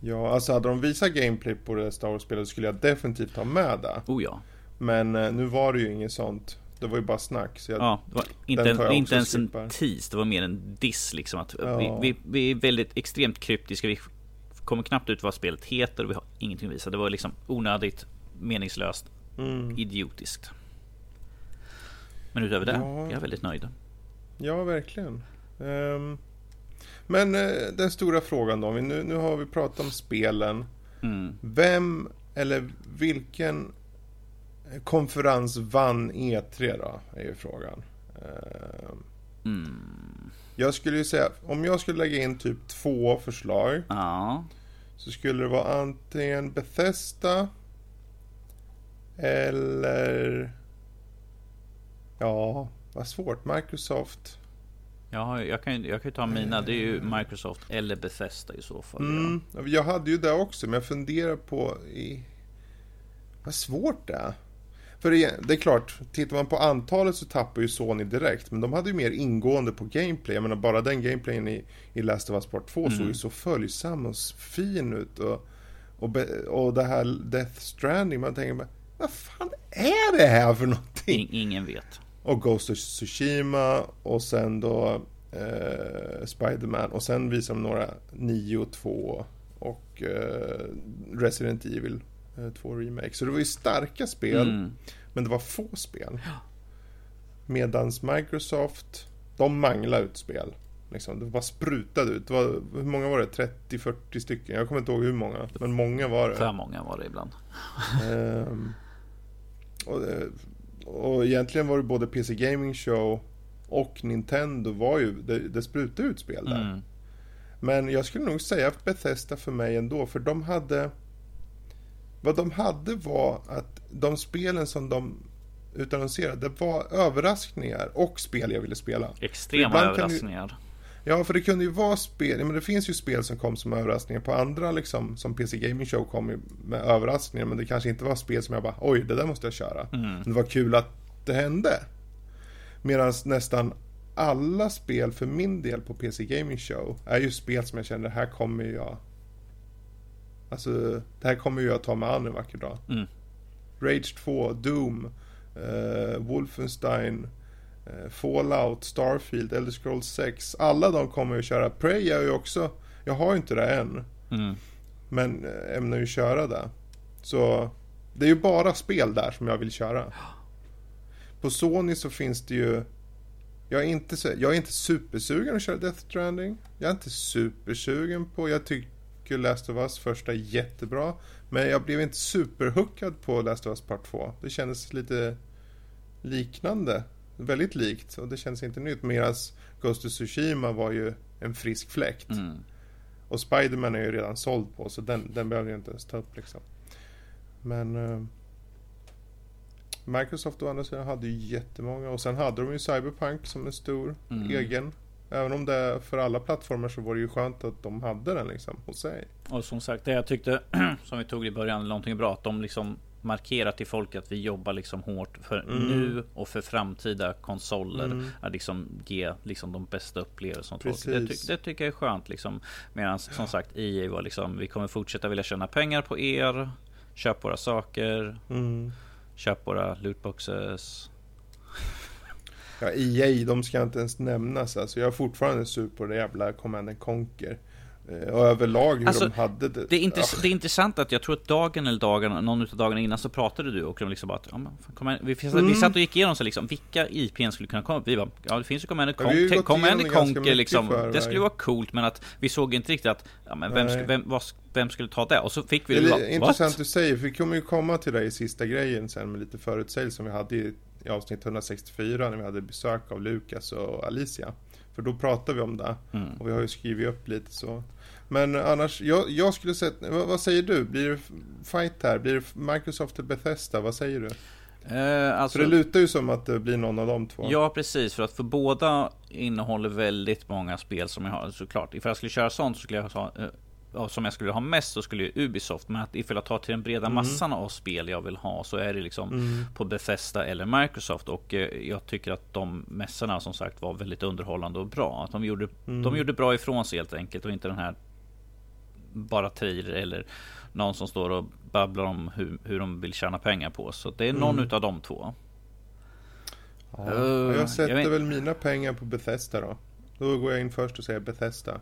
Ja, alltså hade de visat gameplay på det Star Wars-spelet skulle jag definitivt ha med det. Oh ja. Men eh, nu var det ju inget sånt. Det var ju bara snack. Så jag, Ja, det var inte, en, inte ens en tease, det var mer en diss liksom. Att Ja. vi, vi, vi är väldigt extremt kryptiska, vi kommer knappt ut vad spelet heter och vi har ingenting att visa. Det var liksom onödigt, meningslöst, Mm. idiotiskt. Men utöver det, Ja. jag är väldigt nöjd. Ja, verkligen. Ehm, men eh, den stora frågan då. Nu, nu har vi pratat om spelen. Mm. Vem eller vilken konferens vann E3 då? Är ju frågan. Ehm, Mm. jag skulle ju säga, om jag skulle lägga in typ två förslag. Ja. Så skulle det vara antingen Bethesda. Eller... Ja, vad svårt. Microsoft. Ja, jag kan, ju- jag kan ta mina. Det är ju Microsoft eller Bethesda i så fall. Mm, jag hade ju det också, men jag funderar på... I... Vad svårt det är. För det, är klart, tittar man på antalet så tappar ju Sony direkt. Men de hade ju mer ingående på gameplay. Jag menar bara den gameplayen i, i Last of Us Part 2 såg ju så följsam och fin ut. Och, och, be, och det här Death Stranding, man tänker bara, vad fan är det här för någonting? In, ingen vet. Och Ghost of Tsushima och sen då eh, Spiderman och sen visar de några 9 2 och eh, Resident Evil eh, 2 Remake. Så det var ju starka spel, Mm. men det var få spel. Medans Microsoft, de manglade ut spel. Liksom, det bara sprutade ut. Det var, hur många var det? 30-40 stycken? Jag kommer inte ihåg hur många, men många var det. För många var det ibland. [laughs] Ehm, och, eh, och egentligen var det både PC Gaming Show och Nintendo var ju, det, det sprutade ut spel där. Mm. Men jag skulle nog säga Bethesda för mig ändå, för de hade... Vad de hade var att de spelen som de utannonserade var överraskningar och spel jag ville spela. Extrema överraskningar. Ja, för det kunde ju vara spel, men det finns ju spel som kom som överraskningar på andra liksom, som PC Gaming Show kom med överraskningar, men det kanske inte var spel som jag bara, oj, det där måste jag köra. Mm. Det var kul att det hände. Medan nästan alla spel för min del på PC Gaming Show är ju spel som jag känner, här kommer jag... Alltså, det här kommer jag ta mig an en vacker dag. Mm. Rage 2, Doom, uh, Wolfenstein, uh, Fallout, Starfield, Elder Scrolls 6. Alla de kommer ju köra. Prey är ju också, jag har ju inte det än. Mm. Men äh, ämnar ju köra det. Så det är ju bara spel där som jag vill köra. På Sony så finns det ju jag är, inte, jag är inte supersugen att köra Death Stranding. Jag är inte supersugen på, jag tycker Last of Us första är jättebra. Men jag blev inte superhookad på Last of Us Part 2. Det kändes lite liknande. Väldigt likt och det känns inte nytt. Medan Ghost of Tsushima var ju en frisk fläkt. Mm. Och Spiderman är ju redan såld på så den, den behöver jag inte ens ta upp liksom. Men uh, Microsoft å andra sidan hade ju jättemånga och sen hade de ju Cyberpunk som en stor mm. egen. Även om det för alla plattformar så var det ju skönt att de hade den liksom hos sig. Och som sagt, det jag tyckte [clears throat] som vi tog i början, någonting bra att de liksom markerar till folk att vi jobbar liksom hårt för mm. nu och för framtida konsoler. Mm. Att liksom ge liksom de bästa upplevelserna. Det, ty det tycker jag är skönt liksom. Medan som sagt EA var liksom, vi kommer fortsätta vilja tjäna pengar på er. Köp våra saker. Mm. Köp våra lootboxes. Ja, EA, de ska inte ens nämnas. Alltså, jag är fortfarande sur på det jävla Command Conquer. Eh, och överlag hur alltså, de hade det. Det är, intress det är intressant att jag tror att dagen eller dagarna, någon av dagarna innan så pratade du och de liksom bara att, ja, men, vi, mm. vi satt och gick igenom så liksom, vilka IPn skulle kunna komma Vi bara, ja det finns ju Command Conquer, Command Conquer liksom, för, det skulle vara coolt men att vi såg inte riktigt att, ja men vem, vem, vem, vad, vem skulle ta det? Och så fick vi det. Det är intressant du säger, för vi kommer ju komma till det i sista grejen sen med lite förutsägelse som vi hade i, i avsnitt 164 när vi hade besök av Lukas och Alicia. För då pratade vi om det. Mm. Och vi har ju skrivit upp lite så. Men annars, jag, jag skulle säga, vad, vad, säger du? Blir det fight här? Blir det Microsoft eller Bethesda? Vad säger du? Eh, alltså, för det lutar ju som att det blir någon av de två. Ja, precis. För att för båda innehåller väldigt många spel som jag har såklart. Ifall jag skulle köra sånt så skulle jag ha eh, som jag skulle ha mest så skulle ju Ubisoft. Men att ifall jag tar till den breda mm. massan av spel jag vill ha så är det liksom mm. på Bethesda eller Microsoft. Och eh, jag tycker att de mässorna som sagt var väldigt underhållande och bra. Att de gjorde, mm. de gjorde bra ifrån sig helt enkelt och inte den här bara trailer eller någon som står och babblar om hur, hur de vill tjäna pengar på. Så det är någon mm. utav de två. Ja, uh, jag sätter jag väl mina pengar på Bethesda då. Då går jag in först och säger Bethesda.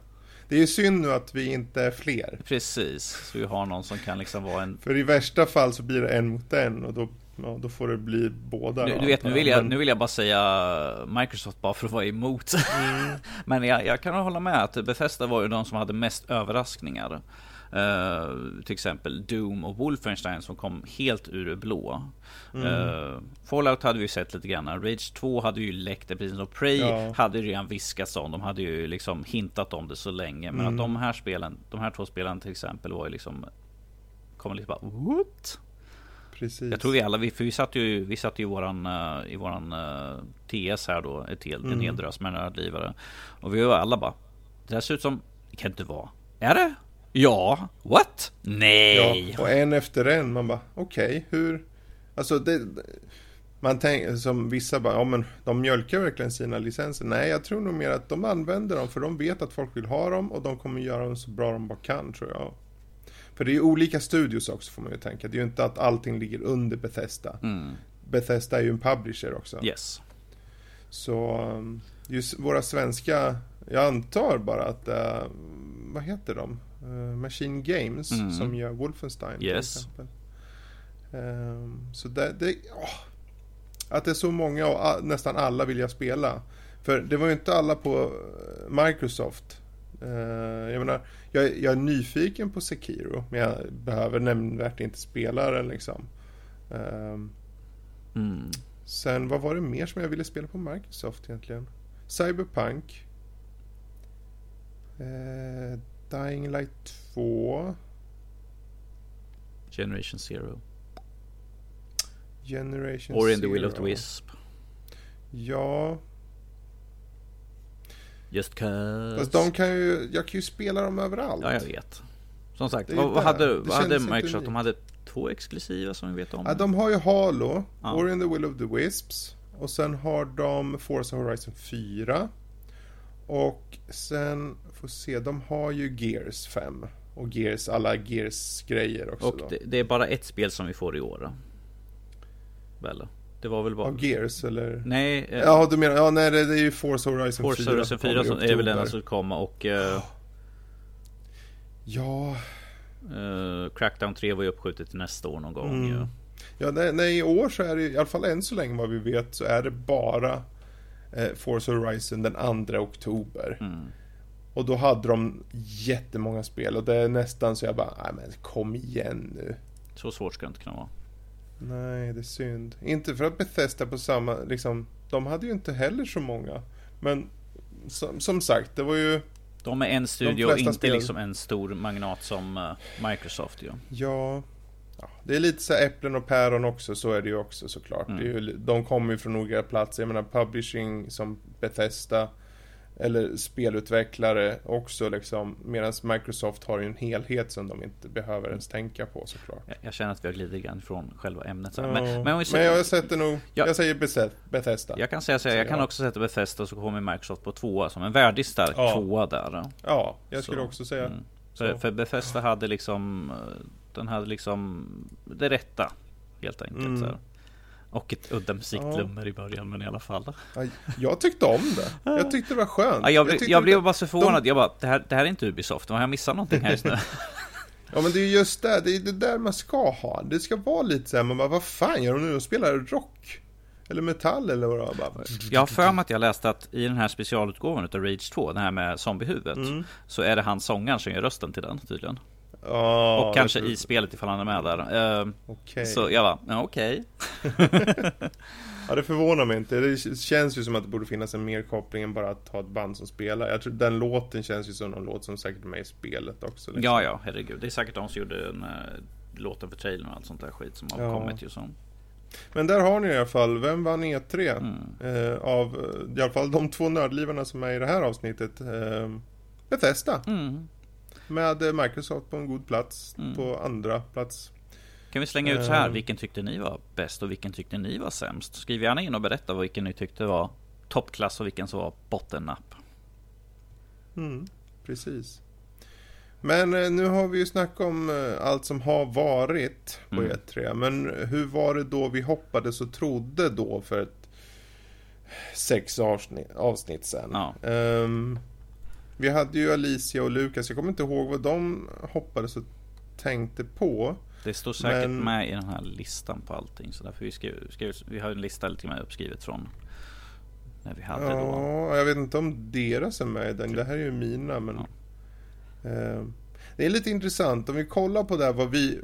Det är ju synd nu att vi inte är fler. Precis, så vi har någon som kan liksom vara en... För i värsta fall så blir det en mot en och då, ja, då får det bli båda. Du, du vet, nu vill, jag, nu vill jag bara säga Microsoft bara för att vara emot. Mm. [laughs] Men jag, jag kan hålla med att Bethesda var ju de som hade mest överraskningar. Uh, till exempel Doom och Wolfenstein som kom helt ur det blå. Mm. Uh, Fallout hade vi sett lite grann. Rage 2 hade ju läckt det precis som Prey ja. hade ju redan viskats om. De hade ju liksom hintat om det så länge. Men mm. att de här spelen, de här två spelen till exempel var ju liksom Kommer lite bara what? Precis. Jag tror vi alla, vi, för vi satt ju, vi satt ju i våran, uh, i våran uh, TS här då, ett helt, mm. en hel drös med nördlivare. Och vi var alla bara, det där ser ut som, det kan inte vara. Är det? Ja, what? Nej. Ja, och en efter en, man bara, okej, okay, hur? Alltså det, man tänker som vissa bara, ja men de mjölkar verkligen sina licenser. Nej, jag tror nog mer att de använder dem för de vet att folk vill ha dem och de kommer göra dem så bra de bara kan tror jag. För det är ju olika studios också får man ju tänka. Det är ju inte att allting ligger under Bethesda. Mm. Bethesda är ju en publisher också. Yes. Så just våra svenska, jag antar bara att, uh, vad heter de? Uh, Machine Games mm. som gör Wolfenstein yes. till exempel. Um, så det, det oh, att det är så många och nästan alla vill jag spela. För det var ju inte alla på eh, Microsoft. Uh, jag menar, jag, jag, är nyfiken på Sekiro, men jag behöver nämnvärt inte spela den liksom. Um, mm. Sen, vad var det mer som jag ville spela på Microsoft egentligen? Cyberpunk. Uh, Dying Light 2. Generation Zero. Generation Or in Zero. the Will of the Wisp. Ja. Just cause. Fast de kan ju, jag kan ju spela dem överallt. Ja, jag vet. Som sagt, vad, vad, hade, vad hade Microsoft? De hade två exklusiva som vi vet om. Ja, de har ju Halo, ja. Or in the Will of the Wisps. Och sen har de Forza Horizon 4. Och sen, får se, de har ju Gears 5. Och Gears, alla Gears-grejer också. Och det, det, är bara ett spel som vi får i år då. Väl? Det var väl bara... Av Gears eller? Nej. Eh, ja, du menar, ja nej det, är ju Forza Horizon Forza 4. Forza Horizon 4 som är väl den som komma och... Eh, ja. Eh, Crackdown 3 var ju uppskjutet till nästa år någon gång. Mm. Ja, ja nej, nej, i år så är det i alla fall än så länge vad vi vet så är det bara eh, Forza Horizon den 2 oktober. Mm. Och då hade de jättemånga spel och det är nästan så jag bara, nej men kom igen nu. Så svårt ska det inte kunna vara. Nej, det är synd. Inte för att Bethesda på samma, liksom, de hade ju inte heller så många. Men som, som sagt, det var ju... De är en studio och inte spel... liksom en stor magnat som uh, Microsoft ju. Ja. ja. Det är lite så äpplen och päron också, så är det ju också såklart. Mm. Ju, de kommer ju från olika platser. Jag menar publishing som Bethesda eller spelutvecklare också liksom. Medan Microsoft har ju en helhet som de inte behöver ens tänka på såklart. Jag, jag känner att vi har glidit grann från själva ämnet. Ja. Men, men, men jag sätter nog, ja. jag säger Bethesda. Jag kan säga så, jag kan också sätta Bethesda så kommer Microsoft på tvåa som en värdig stark ja. tvåa där. Ja, jag skulle så, också säga. Mm. För, för Bethesda hade liksom, den hade liksom det rätta helt enkelt. Mm. Så och ett udda musiknummer ja. i början, men i alla fall. Jag tyckte om det. Jag tyckte det var skönt. Ja, jag, jag, jag blev bara så förvånad. De... Jag bara, det här, det här är inte Ubisoft. Har jag missat någonting här just nu? [laughs] ja, men det är just det. Det är det där man ska ha. Det ska vara lite så här, man bara, vad fan gör de nu? De spelar rock. Eller metall eller vad det var. Jag har för mig att jag läste att i den här specialutgåvan av Rage 2, den här med zombiehuvudet, mm. så är det han sångaren som gör rösten till den tydligen. Oh, och kanske i spelet ifall han är med där. Uh, okay. Så jag bara, okej. Okay. [laughs] ja, det förvånar mig inte. Det känns ju som att det borde finnas en mer koppling än bara att ha ett band som spelar. Jag tror den låten känns ju som en låt som säkert är med i spelet också. Liksom. Ja, ja, herregud. Det är säkert de som gjorde den, uh, låten för trailern och allt sånt där skit som har ja. kommit ju som. Men där har ni i alla fall, vem vann E3? Mm. Uh, av i alla fall de två nördlivarna som är i det här avsnittet. Uh, Bethesda. Mm. Med Microsoft på en god plats. Mm. På andra plats. Kan vi slänga ut så här. Eh. Vilken tyckte ni var bäst och vilken tyckte ni var sämst? Skriv gärna in och berätta vilken ni tyckte var toppklass och vilken som var bottennapp. Mm, precis. Men eh, nu har vi ju snackat om eh, allt som har varit på mm. E3. Men hur var det då vi hoppades och trodde då för ett sex avsnitt, avsnitt sen? Ja. Um, vi hade ju Alicia och Lukas. Jag kommer inte ihåg vad de hoppades och tänkte på. Det står säkert men... med i den här listan på allting. Så därför vi, skrev, skrev, vi har en lista lite med uppskrivet från när vi hade ja, då. Jag vet inte om deras är med i den. Det här är ju mina. Men, ja. eh, det är lite intressant. Om vi kollar på det här vad vi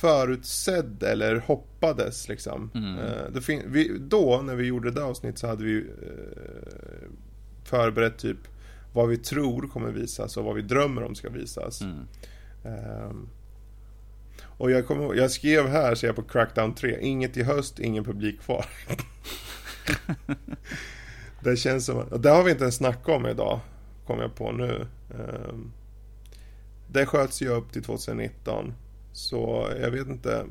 förutsedde eller hoppades. Liksom. Mm. Eh, vi, då när vi gjorde det avsnitt så hade vi eh, förberett typ vad vi tror kommer visas och vad vi drömmer om ska visas. Mm. Um, och jag, kom, jag skrev här, ser jag på Crackdown 3, inget i höst, ingen publik kvar. [laughs] det känns som, och det har vi inte ens snackat om idag, kom jag på nu. Um, det sköts ju upp till 2019. Så jag vet inte,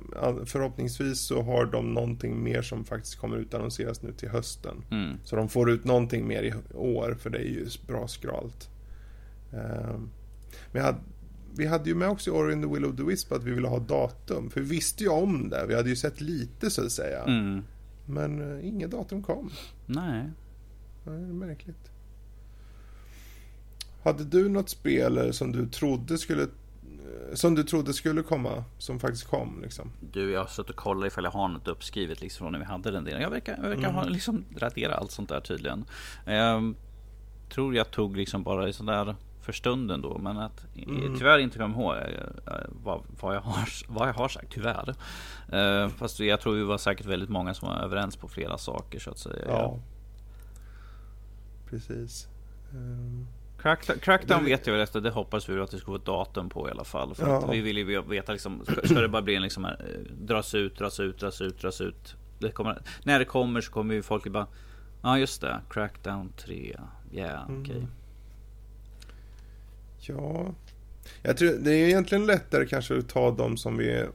förhoppningsvis så har de någonting mer som faktiskt kommer utannonseras nu till hösten. Mm. Så de får ut någonting mer i år, för det är ju bra skralt. Um, men hade, vi hade ju med också i Ori the Will of the Wisp att vi ville ha datum. För vi visste ju om det, vi hade ju sett lite så att säga. Mm. Men uh, inget datum kom. Nej. Det är märkligt. Hade du något spel som du trodde skulle som du trodde skulle komma, som faktiskt kom liksom? Du, jag har suttit och kollat ifall jag har något uppskrivet liksom från när vi hade den delen. Jag verkar, jag verkar mm. ha liksom raderat allt sånt där tydligen. Jag ehm, tror jag tog liksom bara sådär för stunden då, men att mm. tyvärr inte komma ihåg eh, vad, vad, jag har, vad jag har sagt, tyvärr. Uh, fast jag tror vi var säkert väldigt många som var överens på flera saker så att säga. Ja, precis. Um... Crackdown, Crackdown vet jag efter, det hoppas vi att det ska få ett datum på i alla fall. För ja. vi vill ju veta liksom, ska, det bara bli en liksom, här, eh, dras ut, dras ut, dras ut, dras ut. Det kommer, när det kommer så kommer ju folk bara, ja just det, Crackdown 3, ja yeah, okej. Okay. Mm. Ja, jag tror det är egentligen lättare kanske att ta de som vi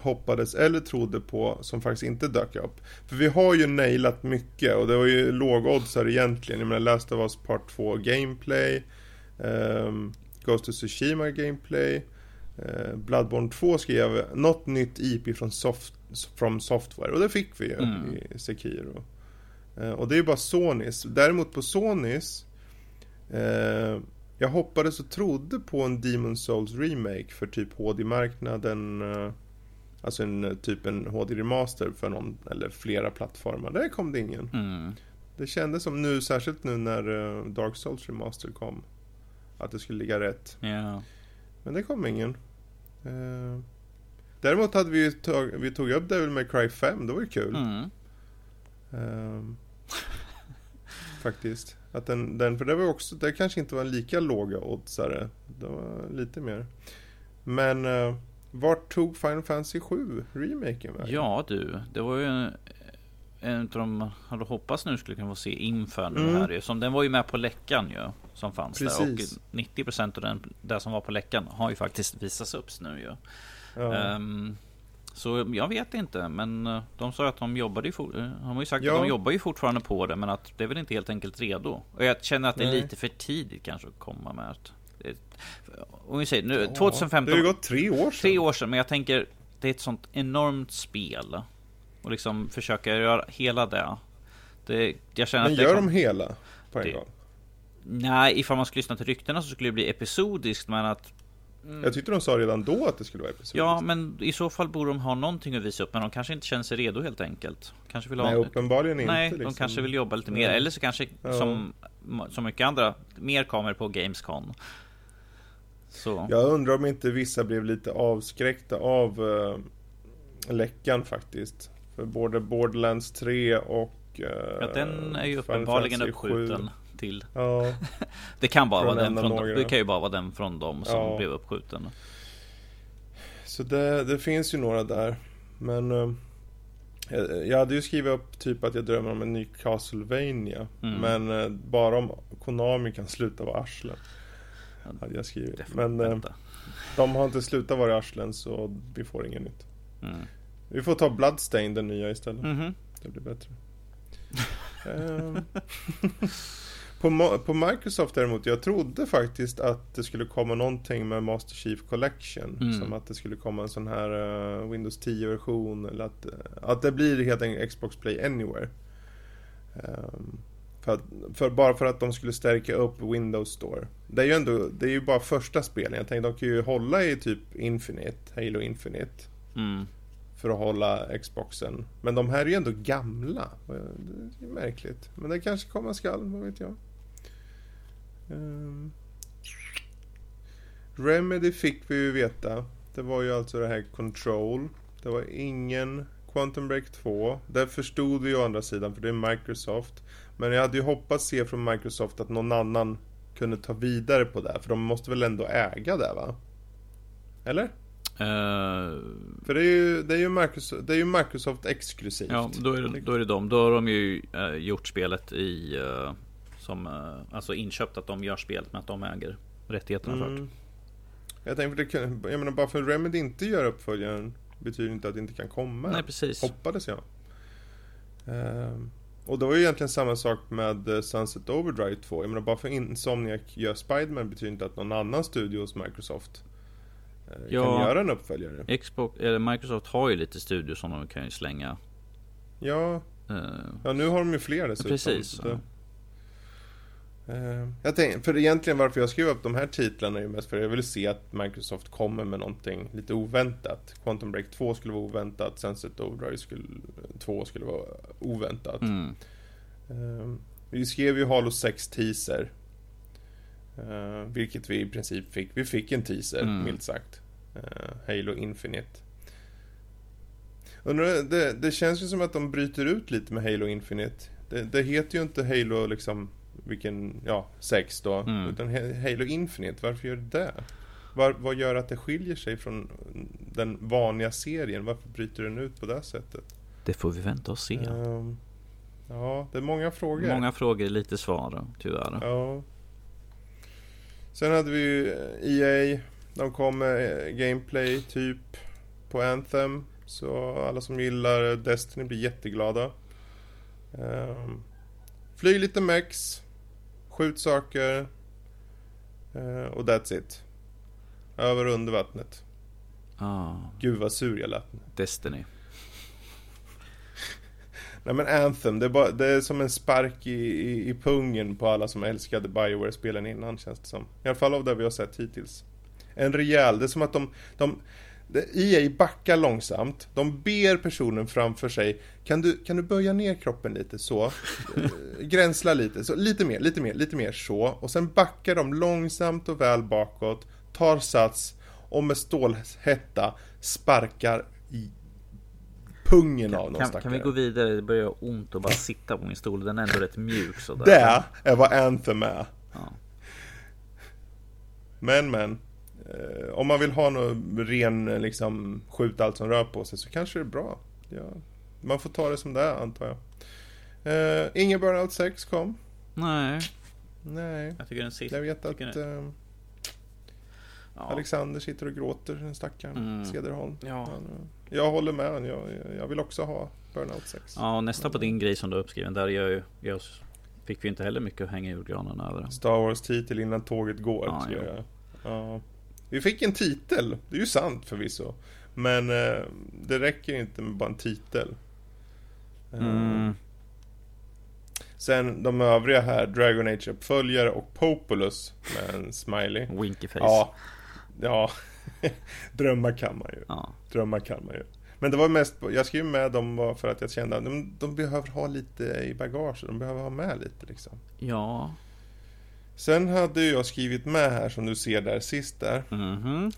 hoppades eller trodde på som faktiskt inte dök upp. För vi har ju nailat mycket och det var ju lågoddsare egentligen. Jag menar Last of Us Part 2 Gameplay, um, Ghost of Tsushima Gameplay, eh, Bloodborne 2 skrev något nytt IP från soft, from Software och det fick vi ju Mm. i Sekiro. Eh, och det är ju bara Sonys. Däremot på Sonys eh, jag hoppades och trodde på en Demon Souls remake för typ HD-marknaden. Alltså en eh, typ en HD-remaster för någon eller flera plattformar. Där kom det ingen. Mm. Det kändes som nu, särskilt nu när eh, Dark Souls Remaster kom. Att det skulle ligga rätt. Ja. Men det kom ingen. Eh, däremot hade vi tag, vi tog upp Devil May Cry 5, det var ju kul. Mm. Ehm, [laughs] faktiskt. Att den, den, för det var också, det kanske inte var en lika låga oddsare. Det var lite mer. Men uh, vart tog Final Fantasy 7 remaken vägen? ja du, det var ju en, en av de hade hoppats nu skulle kunna få se inför nu Mm. här. Som den var ju med på läckan ju. Som fanns Precis. där. Och 90% av den där som var på läckan har ju faktiskt visats upp nu ju. Ja. Ehm, så jag vet inte, men eh, de sa att de jobbade ju, for- eh, de har ju sagt Ja. att de jobbar ju fortfarande på det, men att det är väl inte helt enkelt redo. Och jag känner att det är Nej. lite för tidigt kanske att komma med att... det- Om vi säger nu, Ja, 2015, Det har ju gått tre år sedan. tre år sedan, men jag tänker det är ett sånt enormt spel. Och liksom försöka göra hela det. det jag känner Men att gör kom- de hela på en Det- gång? Nej, ifall man skulle lyssna till ryktena så skulle det bli episodiskt, men att Jag tyckte de sa redan då att det skulle vara episodiskt. Ja, men i så fall borde de ha någonting att visa upp, men de kanske inte känner sig redo helt enkelt. Kanske vill ha... Nej, uppenbarligen inte. Nej, liksom. de kanske vill jobba lite mer. Nej. Eller så kanske, Ja. som, som mycket andra, mer kameror på Gamescon. Så. Jag undrar om inte vissa blev lite avskräckta av uh, läckan faktiskt. För både Borderlands 3 och... Uh, Ja, den är ju uppenbarligen uppskjuten 7. till... Ja, [laughs] Det kan bara Från vara den från några. Det kan ju bara vara den från dem som Ja. blev uppskjuten. så det, det finns ju några där. Men eh, jag, hade ju skrivit upp typ att jag drömmer om en ny Castlevania. Mm. Men eh, bara om Konami kan sluta vara arslen. Hade jag skrivit. Men eh, de har inte slutat vara arslen så vi får inget nytt. Mm. Vi får ta Bloodstain den nya istället. Mhm. Det blir bättre. Ehm. [laughs] på, på Microsoft däremot, jag trodde faktiskt att det skulle komma någonting med Master Chief Collection. Mm. Som att det skulle komma en sån här eh, Windows 10-version. Eller att, eh, att det blir helt enkelt Xbox Play Anywhere. Ehm, för, att, för bara för att de skulle stärka upp Windows Store. Det är ju ändå, det är ju bara första spelen. Jag tänkte de kan ju hålla i typ Infinite, Halo Infinite Mm. för att hålla Xboxen. Men de här är ju ändå gamla. Det är märkligt. Men det kanske komma skall, vad vet jag. Ehm. Remedy fick vi ju veta. Det var ju alltså det här Control. Det var ingen Quantum Break 2. Det förstod vi å andra sidan för det är Microsoft. Men jag hade ju hoppats se från Microsoft att någon annan kunde ta vidare på det. För de måste väl ändå äga det va? Eller? Eh, För det är ju, det är ju, Microsoft, det är ju Microsoft exklusivt. ja, då är, det, då är det dem. Då har de ju eh, gjort spelet i... eh, som, eh, alltså inköpt att de gör spelet med att de äger rättigheterna för det. Mm. Jag tänkte, jag menar bara för Remedy inte gör uppföljaren betyder inte att det inte kan komma. Nej, precis. Hoppades jag. Ehm, och det var ju egentligen samma sak med eh, Sunset Overdrive 2. Jag menar bara för Insomniac gör Spiderman betyder inte att någon annan studio hos Microsoft eh, Ja. kan göra en uppföljare. Xbox, eller Microsoft har ju lite studios som de kan ju slänga. Ja, Eh, ja, nu har de ju fler dessutom. Precis, så Jag tänkte, för egentligen varför jag skrev upp de här titlarna är ju mest för att jag vill se att Microsoft kommer med någonting lite oväntat. Quantum Break 2 skulle vara oväntat, Sunset Overdrive skulle, 2 skulle vara oväntat. mm. Eh, Vi skrev ju Halo 6 teaser. Eh, vilket vi i princip fick. Vi fick en teaser, Mm. milt sagt. Eh, Halo Infinite. Undrar, det, det känns ju som att de bryter ut lite med Halo Infinite. Det, det heter ju inte Halo liksom, vilken, ja, 6 då. Mm. Utan Halo Infinite, varför gör det det? Var, vad gör att det skiljer sig från den vanliga serien? Varför bryter den ut på det sättet? Det får vi vänta och se. Ehm, ja, det är många frågor. Många frågor, lite svar tyvärr. Ja. Sen hade vi ju EA. De kom med eh, gameplay typ på Anthem. Så alla som gillar Destiny blir jätteglada. Um, flyg lite mex. Skjut saker. eh, och that's it. Över och under vattnet. Ah, Gud vad sur jag lät. Destiny. [laughs] Nej men Anthem, det är, bara, det är som en spark i, i, i pungen på alla som älskade Bioware-spelen innan känns det som. I alla fall av det vi har sett hittills. En rejäl, det är som att de, de EA backar långsamt, de ber personen framför sig Kan du, kan du böja ner kroppen lite så? Eh, Gränsla lite, så lite mer, lite mer, lite mer så Och sen backar de långsamt och väl bakåt Tar sats och med stålhätta sparkar i pungen av någon Kan, stackare kan vi gå vidare? Det börjar ont att bara sitta på min stol. Den är ändå rätt mjuk sådär. Det är vad Anthem är. Ja. Men men. Eh, om man vill ha någon ren liksom skjut allt som rör på sig så kanske det är bra. Ja, man får ta det som det är antar jag. Eh, ingen Burnout 6 kom. Nej, Nej. jag tycker den sista... Jag vet att tycker eh, Ja. Alexander sitter och gråter, den stackaren. Mm. Cederholm. Ja. Han, eh, jag håller med. Jag, jag vill också ha Burnout 6. ja, och nästa på din grej som du har uppskriven. Där gör ju, jag, fick vi inte heller mycket att hänga i julgranen över. Star Wars-titel innan tåget går. Ja, jag. Ja. Vi fick en titel, det är ju sant förvisso. Men eh, det räcker inte med bara en titel. Eh, Mm. Sen de övriga här, Dragon Age-uppföljare och Populus med en smiley. Winky face. Ja, ja. [laughs] drömmar kan man ju. Ja. Drömmar kan man ju. Men det var mest, jag skrev med dem för att jag kände att de, de behöver ha lite i bagage, de behöver ha med lite liksom. Ja. Sen hade jag skrivit med här som du ser där sist där. Mhm.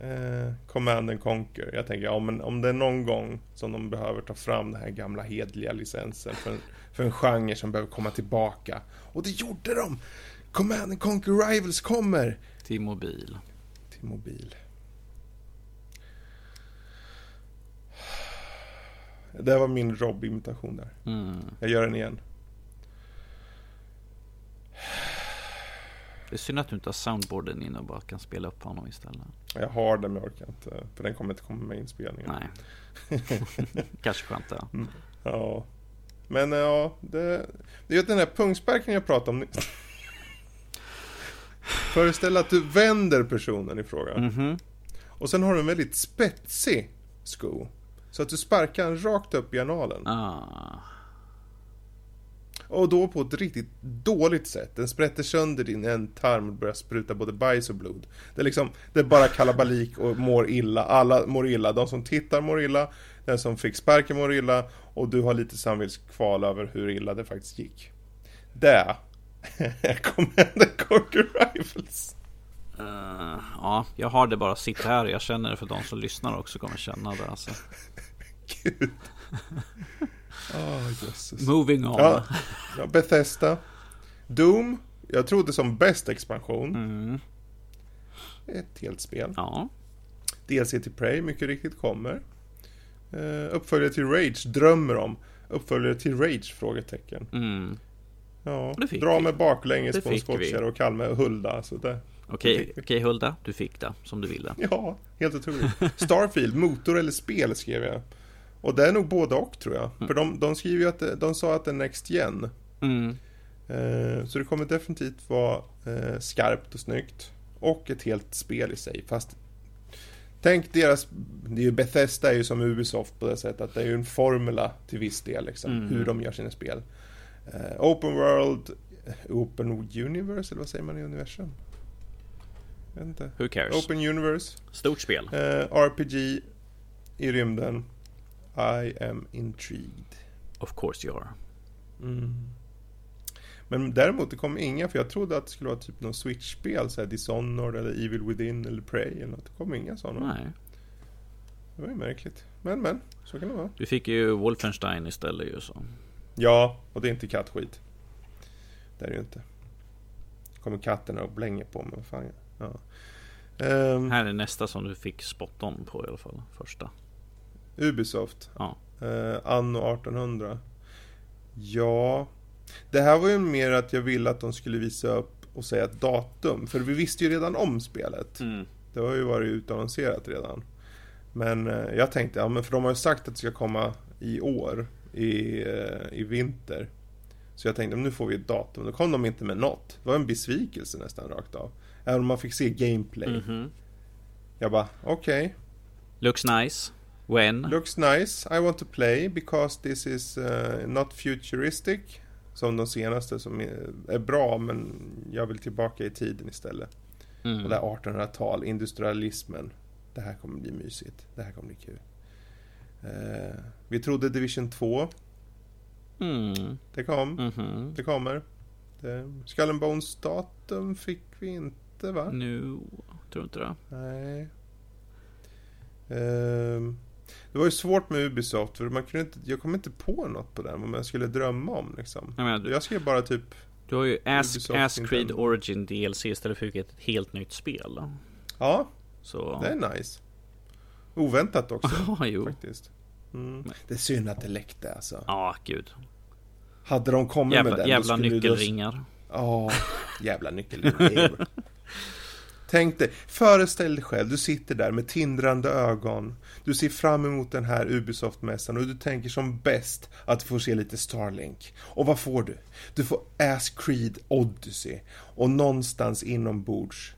Eh, Command and Conquer. Jag tänker, ja men om det är någon gång som de behöver ta fram den här gamla hedliga licensen för en, för en genre som behöver komma tillbaka. Och det gjorde de! Command and Conquer Rivals kommer! Till mobil. Till mobil. Det var min Rob-imitation där. Mm. Jag gör den igen. Det är synd att du inte har soundboarden inne och bara kan spela upp honom istället. Jag har den men jag orkar inte. För den kommer inte komma med inspelningen. Nej. [laughs] Kanske skönt det. Ja. Men ja, det, det är ju den här pungsparken jag pratade om nyss. [laughs] Föreställ att du vänder personen i fråga. Mhm. Och sen har du en väldigt spetsig sko. Så att du sparkar rakt upp i analen. Ah. Och då på ett riktigt dåligt sätt. Den sprätter sönder din ändtarm och börjar spruta både bajs och blod. Det är liksom, det är bara kalabalik och mår illa. Alla mår illa. De som tittar mår illa. Den som fick sparken mår illa. Och du har lite samvetskval över hur illa det faktiskt gick. Det är Command [laughs] and Conquer Rivals. Eh, ja, jag har det bara sitt här. Jag känner det för de som lyssnar också kommer känna det. Alltså. [laughs] Gud. Jösses. Moving on. Ja, ja, Bethesda. Doom. Jag trodde som bäst expansion. Mm. Ett helt spel. Ja. DLC till Prey, mycket riktigt, kommer. Uh, uppföljare till Rage, drömmer om. Uppföljare till Rage? Frågetecken. Mm. Ja, dra vi. med baklänges Det på en skottkärra och Kalme och Hulda. Så det, Okej, okej Hulda. Du fick det som du ville. ja, helt otroligt. [laughs] Starfield, motor eller spel skrev jag. Och det är nog både och tror jag. För de, de skriver ju att de sa att det är Next Gen. Mm. Eh, så det kommer definitivt vara eh, skarpt och snyggt. Och ett helt spel i sig. Fast Tänk deras, det är ju Bethesda är ju som Ubisoft på det sättet att det är ju en formula till viss del liksom. Mm. Hur de gör sina spel. Eh, open World, Open Universe eller vad säger man i universum? Jag vet inte. Who cares? Open Universe, Stort spel. eh, RPG i rymden. I am intrigued. Of course you are. Mm. Men däremot, det kom inga, för jag trodde att det skulle vara typ någon Switch-spel, såhär Dishonored eller Evil Within eller Prey eller något. Det kom inga sådana. Nej. Det var ju märkligt. Men men, så kan det vara. Du fick ju Wolfenstein istället ju så. Ja, och det är inte kattskit. Det är det ju inte. Kommer katterna och blänger på mig, vad fan. Ja. Ehm, Här är nästa som du fick spot on på i alla fall. Första. Ubisoft. Ja. Eh, anno 1800. Ja, det här var ju mer att jag ville att de skulle visa upp och säga ett datum. För vi visste ju redan om spelet. Mm. Det har ju varit utannonserat redan. Men eh, jag tänkte, ja men för de har ju sagt att det ska komma i år, i, eh, i vinter. Så jag tänkte, nu får vi ett datum. Då kom de inte med något. Det var en besvikelse nästan rakt av. Även om man fick se gameplay. Mhm. Jag bara, okej. Looks nice. When? Looks nice. I want to play because this is uh, not futuristic. Som de senaste som är, bra men jag vill tillbaka i tiden istället. Mm. Och det 1800-tal, industrialismen. Det här kommer bli mysigt. Det här kommer bli kul. Uh, vi trodde Division 2. Mm. Det kom. Mm -hmm. Det kommer. Det, Skull and Bones datum fick vi inte va? Nu, tror inte det. Nej. Um, det var ju svårt med Ubisoft för man kunde inte, jag kom inte på något på den vad man skulle drömma om liksom. Jag, menar, jag skrev bara typ Du har ju Ask, Ask Creed Origin DLC istället för ett helt nytt spel. Ja, Så... det är nice. Oväntat också. [laughs] Ja, jo. Faktiskt. Mm. Det är synd att det läckte alltså. Ja, gud. Hade de kommit jävla, med den Jävla nyckelringar. Ja, oh, jävla nyckelringar. Tänk dig, föreställ dig själv, du sitter där med tindrande ögon. Du ser fram emot den här Ubisoft-mässan och du tänker som bäst att du får se lite Starlink. Och vad får du? Du får Ass Creed Odyssey. Och någonstans inombords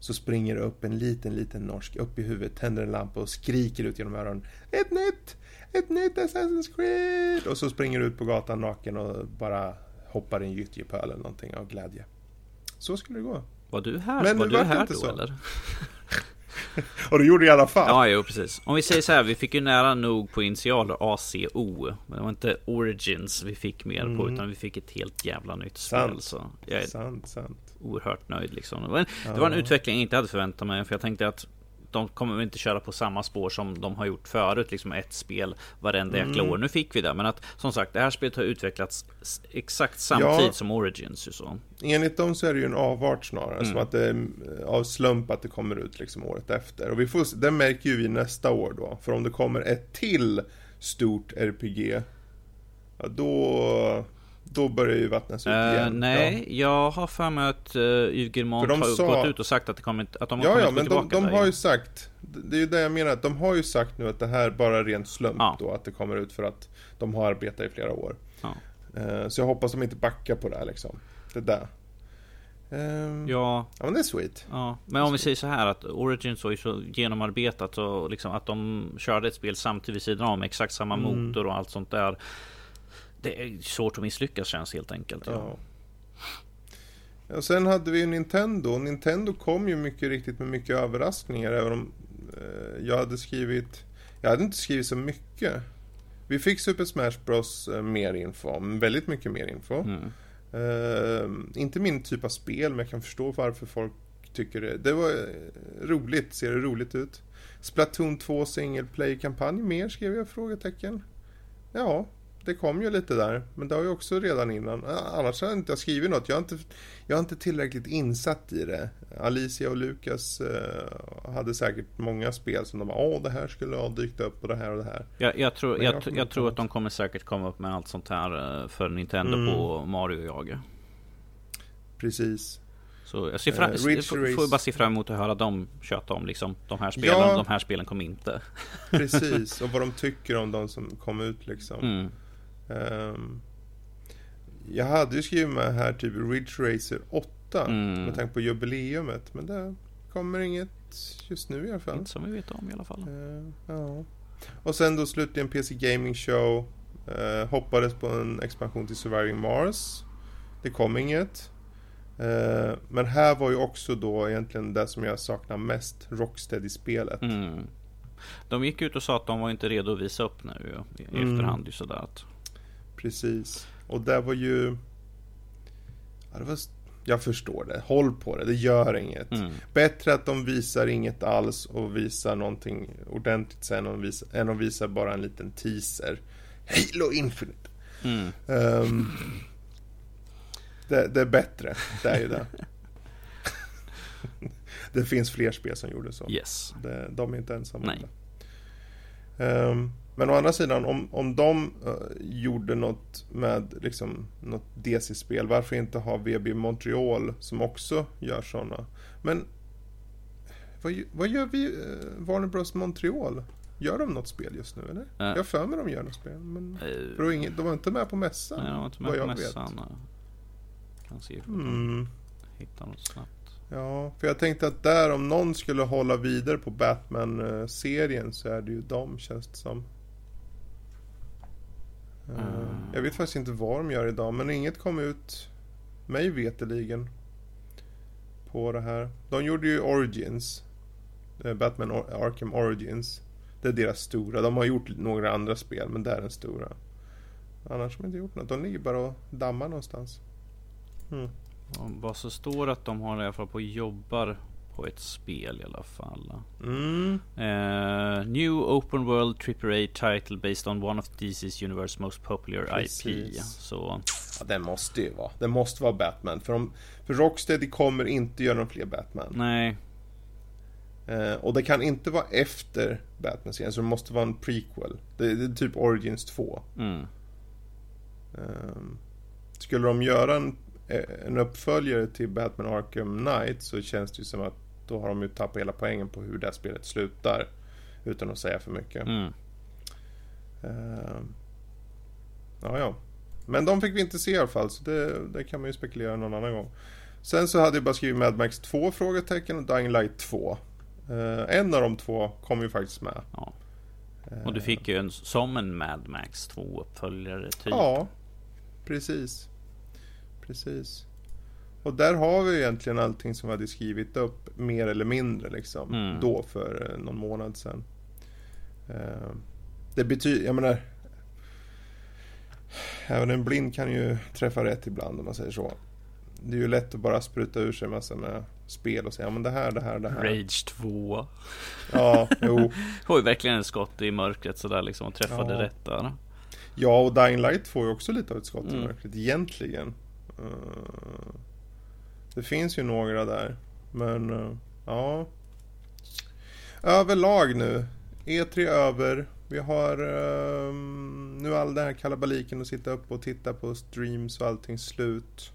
så springer det upp en liten, liten norsk upp i huvudet, tänder en lampa och skriker ut genom öronen. Ett nytt! Ett nytt Assassin's Creed! Och så springer du ut på gatan naken och bara hoppar i en gyttjepöl eller någonting av glädje. Så skulle det gå. Var du här, Men var du här då så. eller? [laughs] och du gjorde det i alla fall. Ja, jo precis. Om vi säger så här, vi fick ju nära nog på initialer ACO. Men det var inte Origins vi fick mer mm. på, utan vi fick ett helt jävla nytt sant. spel. Så jag är sant, sant. oerhört nöjd liksom. Det var, en, ja. det var en utveckling jag inte hade förväntat mig, för jag tänkte att de kommer inte köra på samma spår som de har gjort förut, liksom ett spel varenda jäkla mm. år. Nu fick vi det, men att som sagt, det här spelet har utvecklats exakt samtidigt ja, som Origins. Så. Enligt dem så är det ju en avart snarare, mm. som att det är av slump att det kommer ut liksom året efter. Och vi får, det märker ju vi nästa år då, för om det kommer ett till stort RPG, ja, då då börjar ju vattnas ut uh, igen. Nej, ja. jag har för mig att uh, Yvgermont har sa... gått ut och sagt att, det kommer, att de ja, kommer ja, men de, de har ju sagt Det är ju det jag menar, att de har ju sagt nu att det här bara är rent slump ja. då, att det kommer ut för att de har arbetat i flera år. Ja. Uh, så jag hoppas de inte backar på det här liksom. Det där. Um, ja. ja, men det är sweet. Ja, men om vi säger så här att Origins var ju så genomarbetat och liksom att de körde ett spel samtidigt vid sidan om exakt samma mm. motor och allt sånt där det är svårt att misslyckas känns helt enkelt. Ja. ja. sen hade vi ju Nintendo. Nintendo kom ju mycket riktigt med mycket överraskningar. Även om eh, jag hade skrivit... Jag hade inte skrivit så mycket. Vi fick Super Smash Bros eh, mer info. Väldigt mycket mer info. Mm. Eh, inte min typ av spel, men jag kan förstå varför folk tycker det. Det var eh, roligt. Ser det roligt ut? Splatoon 2 single play-kampanj mer, skrev jag frågetecken. Ja, det kom ju lite där. Men det har ju också redan innan. Annars har jag inte skrivit något. Jag är inte, jag är inte tillräckligt insatt i det. Alicia och Lukas eh, hade säkert många spel som de bara Åh, det här skulle ha dykt upp och det här och det här. Jag, jag tror, jag, jag, jag tror att de kommer säkert komma upp med allt sånt här för Nintendo mm. på Mario och jag. Precis. Så jag ser fram, uh, får, får bara se fram emot att höra dem köta om liksom de här spelen. Ja, de här spelen kom inte. precis, [laughs] och vad de tycker om de som kom ut liksom. Mm. Um, jag hade ju skrivit med här typ Ridge Racer 8 mm. med tanke på jubileumet. Men det kommer inget just nu i alla fall. Inte som vi vet om i alla fall. Uh, ja. Och sen då slutligen PC Gaming Show. Uh, hoppades på en expansion till Surviving Mars. Det kom inget. Uh, men här var ju också då egentligen det som jag saknar mest, Rocksteady-spelet. Mm. De gick ut och sa att de var inte redo att visa upp nu i mm. efterhand. Sådär att... Precis. Och det var ju... Ja, det var... Jag förstår det. Håll på det. Det gör inget. Mm. Bättre att de visar inget alls och visar någonting ordentligt sen än, visa, än att visa bara en liten teaser. Halo Infinite. Mm. Um, det, det, är bättre. Det är ju det. [laughs] det finns fler spel som gjorde så. Yes. Det, de är inte ensamma. Nej. Um, men å andra sidan, om, om de uh, gjorde något med liksom, något DC-spel, varför inte ha VB Montreal som också gör sådana? Men vad, vad gör vi, uh, Warner Bros Montreal? Gör de något spel just nu eller? Uh, jag har för mig de gör något spel. Men uh, de, inget, de var inte med på mässan. Nej, de var inte med på mässan. Vet. Kan se om mm. hitta något snabbt. Ja, för jag tänkte att där om någon skulle hålla vidare på Batman-serien så är det ju dem känns det som. Mm. Jag vet faktiskt inte vad de gör idag men inget kom ut mig veteligen på det här. De gjorde ju Origins. Eh, Batman Arkham Origins. Det är deras stora. De har gjort några andra spel men det är den stora. Annars har de inte gjort något. De ligger bara och dammar någonstans. Mm. Vad så står att de har i alla fall på jobbar på ett spel i alla fall. Mm. Uh, new Open World AAA title based on one of DC's universe most popular Precis. IP. Så. Ja, den måste ju vara. Den måste vara Batman. För, de, för Rocksteady kommer inte göra någon fler Batman. Nej. Uh, och det kan inte vara efter Batman-serien, så det måste vara en prequel. Det, det är typ Origins 2. Mm. Um, skulle de göra en, en uppföljare till Batman Arkham Knight så känns det ju som att då har de ju tappat hela poängen på hur det här spelet slutar. Utan att säga för mycket. Mm. Uh, ja, ja. Men de fick vi inte se i alla fall, så det, det, kan man ju spekulera någon annan gång. Sen så hade jag bara skrivit Mad Max 2 frågetecken och Dying Light 2. Uh, en av de två kom ju faktiskt med. Ja. Och du fick ju en, som en Mad Max 2 uppföljare typ. Ja, precis. Precis. Och där har vi egentligen allting som vi hade skrivit upp mer eller mindre liksom. Mm. Då för eh, någon månad sedan. Uh, det betyder, jag menar. Även en blind kan ju träffa rätt ibland om man säger så. Det är ju lätt att bara spruta ur sig massa med spel och säga men det här, det här, det här. Rage 2. Ja, jo. [laughs] Har ju verkligen ett skott i mörkret sådär liksom och träffade ja. rätt där. Ja, och Dying Light får ju också lite av ett skott mm. i mörkret egentligen. Uh, det finns ju några där. Men uh, ja. Överlag nu. E3 över. Vi har uh, nu all den här kalabaliken att sitta upp och titta på streams och allting slut.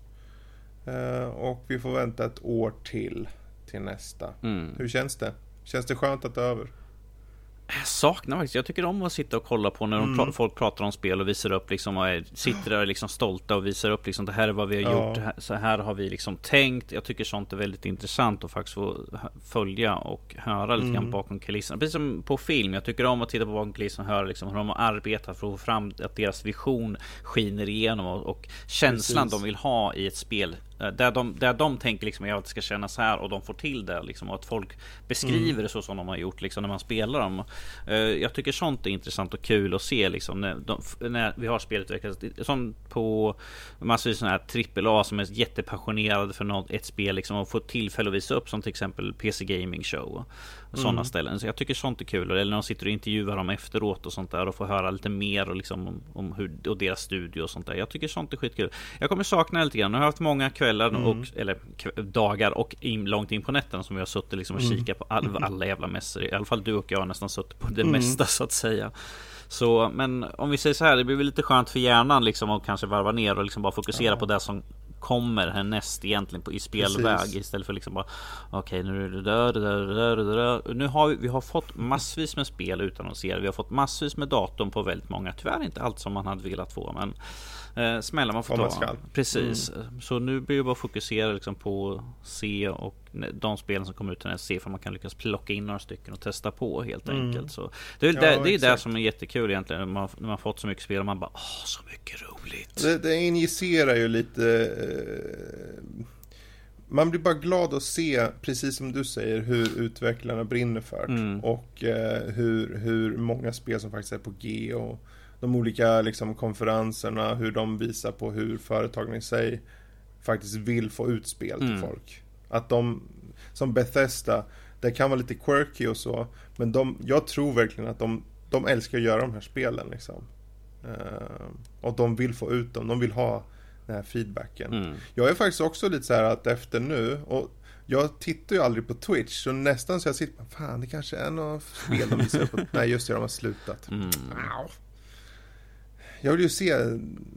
Uh, och vi får vänta ett år till till nästa. Mm. Hur känns det? Känns det skönt att det är över? Jag saknar faktiskt, jag tycker om att sitta och kolla på när mm. folk pratar om spel och visar upp liksom och är, sitter där liksom stolta och visar upp liksom det här är vad vi har ja. gjort, så här har vi liksom tänkt. Jag tycker sånt är väldigt intressant att faktiskt få följa och höra lite mm. grann bakom kulisserna. Precis som på film, jag tycker om att titta på bakom kulisserna och höra liksom hur de har arbetat för att få fram att deras vision skiner igenom och, och känslan Precis. de vill ha i ett spel där de, där de tänker liksom att det ska kännas här och de får till det liksom och att folk beskriver mm. det så som de har gjort liksom när man spelar dem. Eh, jag tycker sånt är intressant och kul att se liksom när, de, när vi har spelutvecklare som på massvis sådana här trippel A som är jättepassionerade för något, ett spel liksom och får tillfälle att visa upp som till exempel PC Gaming Show sådana mm. ställen. Så jag tycker sånt är kul. Eller när de sitter och intervjuar dem efteråt och sånt där och får höra lite mer och liksom om, om hur, och deras studio och sånt där. Jag tycker sånt är skitkul. Jag kommer sakna lite grann. Jag har haft många kvällar mm. och eller dagar och in, långt in på nätterna som vi har suttit liksom och mm. kikat på all, alla jävla mässor. I alla fall du och jag har nästan suttit på det mm. mesta så att säga. Så, men om vi säger så här, det blir väl lite skönt för hjärnan liksom att kanske varva ner och liksom bara fokusera ja. på det som kommer härnäst egentligen på, i spelväg Precis. istället för liksom bara okej okay, nu är det där, där, där, där. Nu har vi, vi har fått massvis med spel utannonserade. Vi har fått massvis med datum på väldigt många. Tyvärr inte allt som man hade velat få, men eh, smällar man får ta. Man Precis. Mm. Så nu blir det bara fokusera liksom på se och de spelen som kommer ut härnäst. Se om man kan lyckas plocka in några stycken och testa på helt mm. enkelt. Så det är, ja, det, det, är det som är jättekul egentligen. När man, när man fått så mycket spel och man bara åh, så mycket roligt. Det, det injicerar ju lite eh, man blir bara glad att se, precis som du säger, hur utvecklarna brinner för det. Mm. Och eh, hur, hur många spel som faktiskt är på G och de olika liksom, konferenserna, hur de visar på hur företagen i sig faktiskt vill få ut spel till mm. folk. Att de, som Bethesda, det kan vara lite quirky och så, men de, jag tror verkligen att de, de älskar att göra de här spelen liksom. Uh, och de vill få ut dem, de vill ha den här feedbacken. Mm. Jag är faktiskt också lite så här att efter nu, och jag tittar ju aldrig på Twitch, så nästan så jag sitter fan det kanske är något spel de visar på. [laughs] Nej just det, de har slutat. Mm. Jag vill ju se,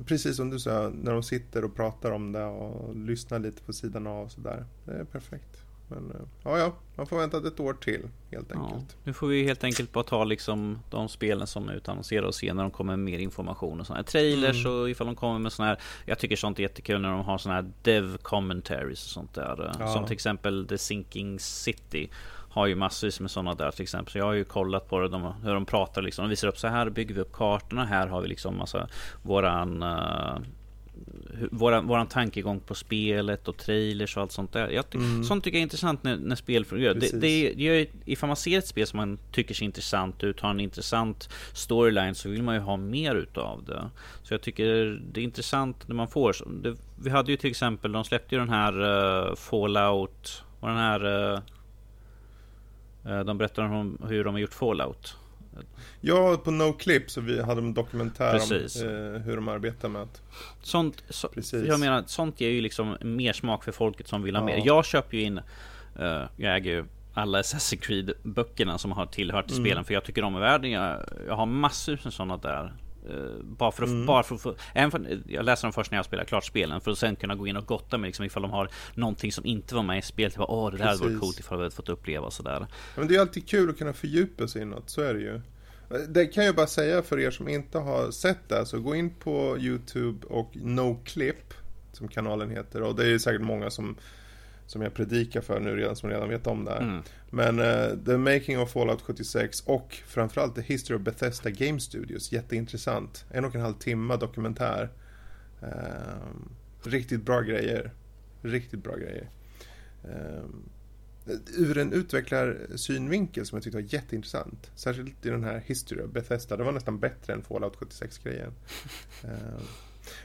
precis som du sa, när de sitter och pratar om det och lyssnar lite på sidan av och sådär. Det är perfekt. Men eh, ja, ja, man får vänta ett år till helt enkelt. Ja, nu får vi helt enkelt bara ta liksom de spelen som är utannonserade och se när de kommer med mer information och sådana här trailers mm. och ifall de kommer med sådana här. Jag tycker sånt är jättekul när de har sådana här dev commentaries och sånt där. Ja. Som till exempel The Sinking City har ju massvis med sådana där till exempel. Så jag har ju kollat på det, de, hur de pratar liksom. De visar upp så här bygger vi upp kartorna. Här har vi liksom massa våran uh, våran, våran tankegång på spelet och trailers och allt sånt där. Jag, mm. Sånt tycker jag är intressant när, när spel fungerar. Det, det, det, ifall man ser ett spel som man tycker ser intressant ut, har en intressant storyline så vill man ju ha mer utav det. Så jag tycker det är intressant när man får. Det, vi hade ju till exempel, de släppte ju den här uh, Fallout och den här uh, de berättar om hur de har gjort Fallout. Ja, på NoClip så vi hade en dokumentär Precis. om eh, hur de arbetar med att... Sånt, så, Precis. jag menar, sånt ger ju liksom mer smak för folket som vill ha ja. mer. Jag köper ju in, uh, jag äger ju alla Assassin's Creed böckerna som har tillhört till mm. spelen för jag tycker de är värda. Jag, jag har massor med sådana där bara för att, mm. bara för, för, även för, jag läser dem först när jag spelar klart spelen för att sen kunna gå in och gotta mig liksom ifall de har någonting som inte var med i spelet. Åh, det där hade varit coolt ifall vi hade fått uppleva sådär. Men det är alltid kul att kunna fördjupa sig i något, så är det ju. Det kan jag bara säga för er som inte har sett det, så gå in på YouTube och NoClip, som kanalen heter, och det är säkert många som som jag predikar för nu redan, som redan vet om det här. Mm. Men uh, The Making of Fallout 76 och framförallt The History of Bethesda Game Studios, jätteintressant. En och en halv timme dokumentär. Uh, riktigt bra grejer. Riktigt bra grejer. Uh, ur en utvecklarsynvinkel som jag tyckte var jätteintressant. Särskilt i den här History of Bethesda. Det var nästan bättre än Fallout 76-grejen. uh,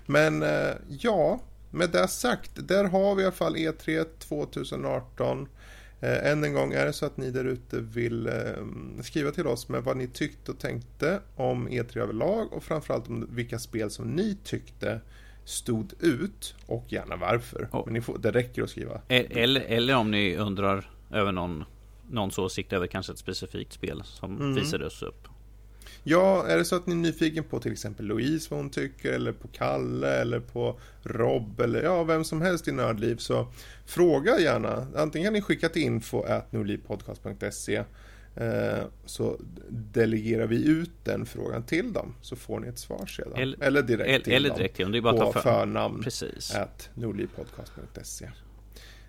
men uh, ja, med det sagt, där har vi i alla fall E3 2018. Eh, än en gång är det så att ni där ute vill eh, skriva till oss med vad ni tyckte och tänkte om E3 överlag och framförallt om vilka spel som ni tyckte stod ut och gärna varför. Oh. Men får, det räcker att skriva. Eller, eller om ni undrar över någon, någons åsikt över kanske ett specifikt spel som mm. visades upp. Ja, är det så att ni är nyfiken på till exempel Louise, vad hon tycker, eller på Kalle, eller på Rob, eller ja, vem som helst i Nördliv, så fråga gärna. Antingen kan ni skicka till info nordlivpodcast.se eh, så delegerar vi ut den frågan till dem så får ni ett svar sedan. Eller, eller direkt eller, till eller direkt dem. Det är bara på för... förnamn Precis. at nordlivpodcast.se.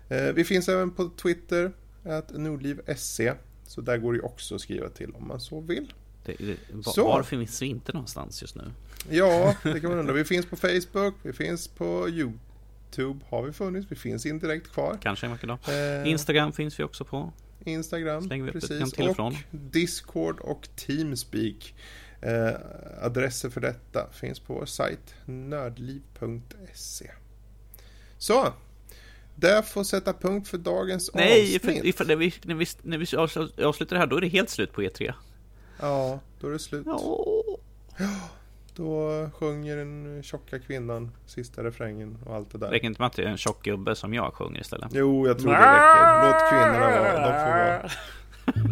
Eh, vi finns även på Twitter at nordliv.se så där går det också att skriva till om man så vill. Det, det, var, var finns vi inte någonstans just nu? Ja, [laughs] det kan man undra. Vi finns på Facebook, vi finns på YouTube har vi funnits, vi finns indirekt kvar. Kanske en vacker dag. Eh, Instagram finns vi också på. Instagram, precis. Och, Discord och Teamspeak. Eh, adresser för detta finns på vår sajt nördliv.se. Så, det får sätta punkt för dagens Nej, avsnitt. Nej, för, när, vi, när, vi, när vi avslutar det här, då är det helt slut på E3. Ja, då är det slut. Ja. Då sjunger den tjocka kvinnan sista refrängen och allt det där. Räcker inte med att det är en tjock gubbe som jag sjunger istället? Jo, jag tror det räcker. Låt kvinnorna vara. De får vara.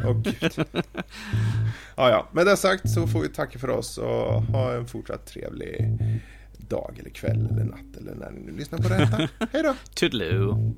Åh oh, gud. Ja, ja. Med det sagt så får vi tacka för oss och ha en fortsatt trevlig dag eller kväll eller natt eller när ni nu lyssnar på detta. [laughs] Hej då! Toodaloo!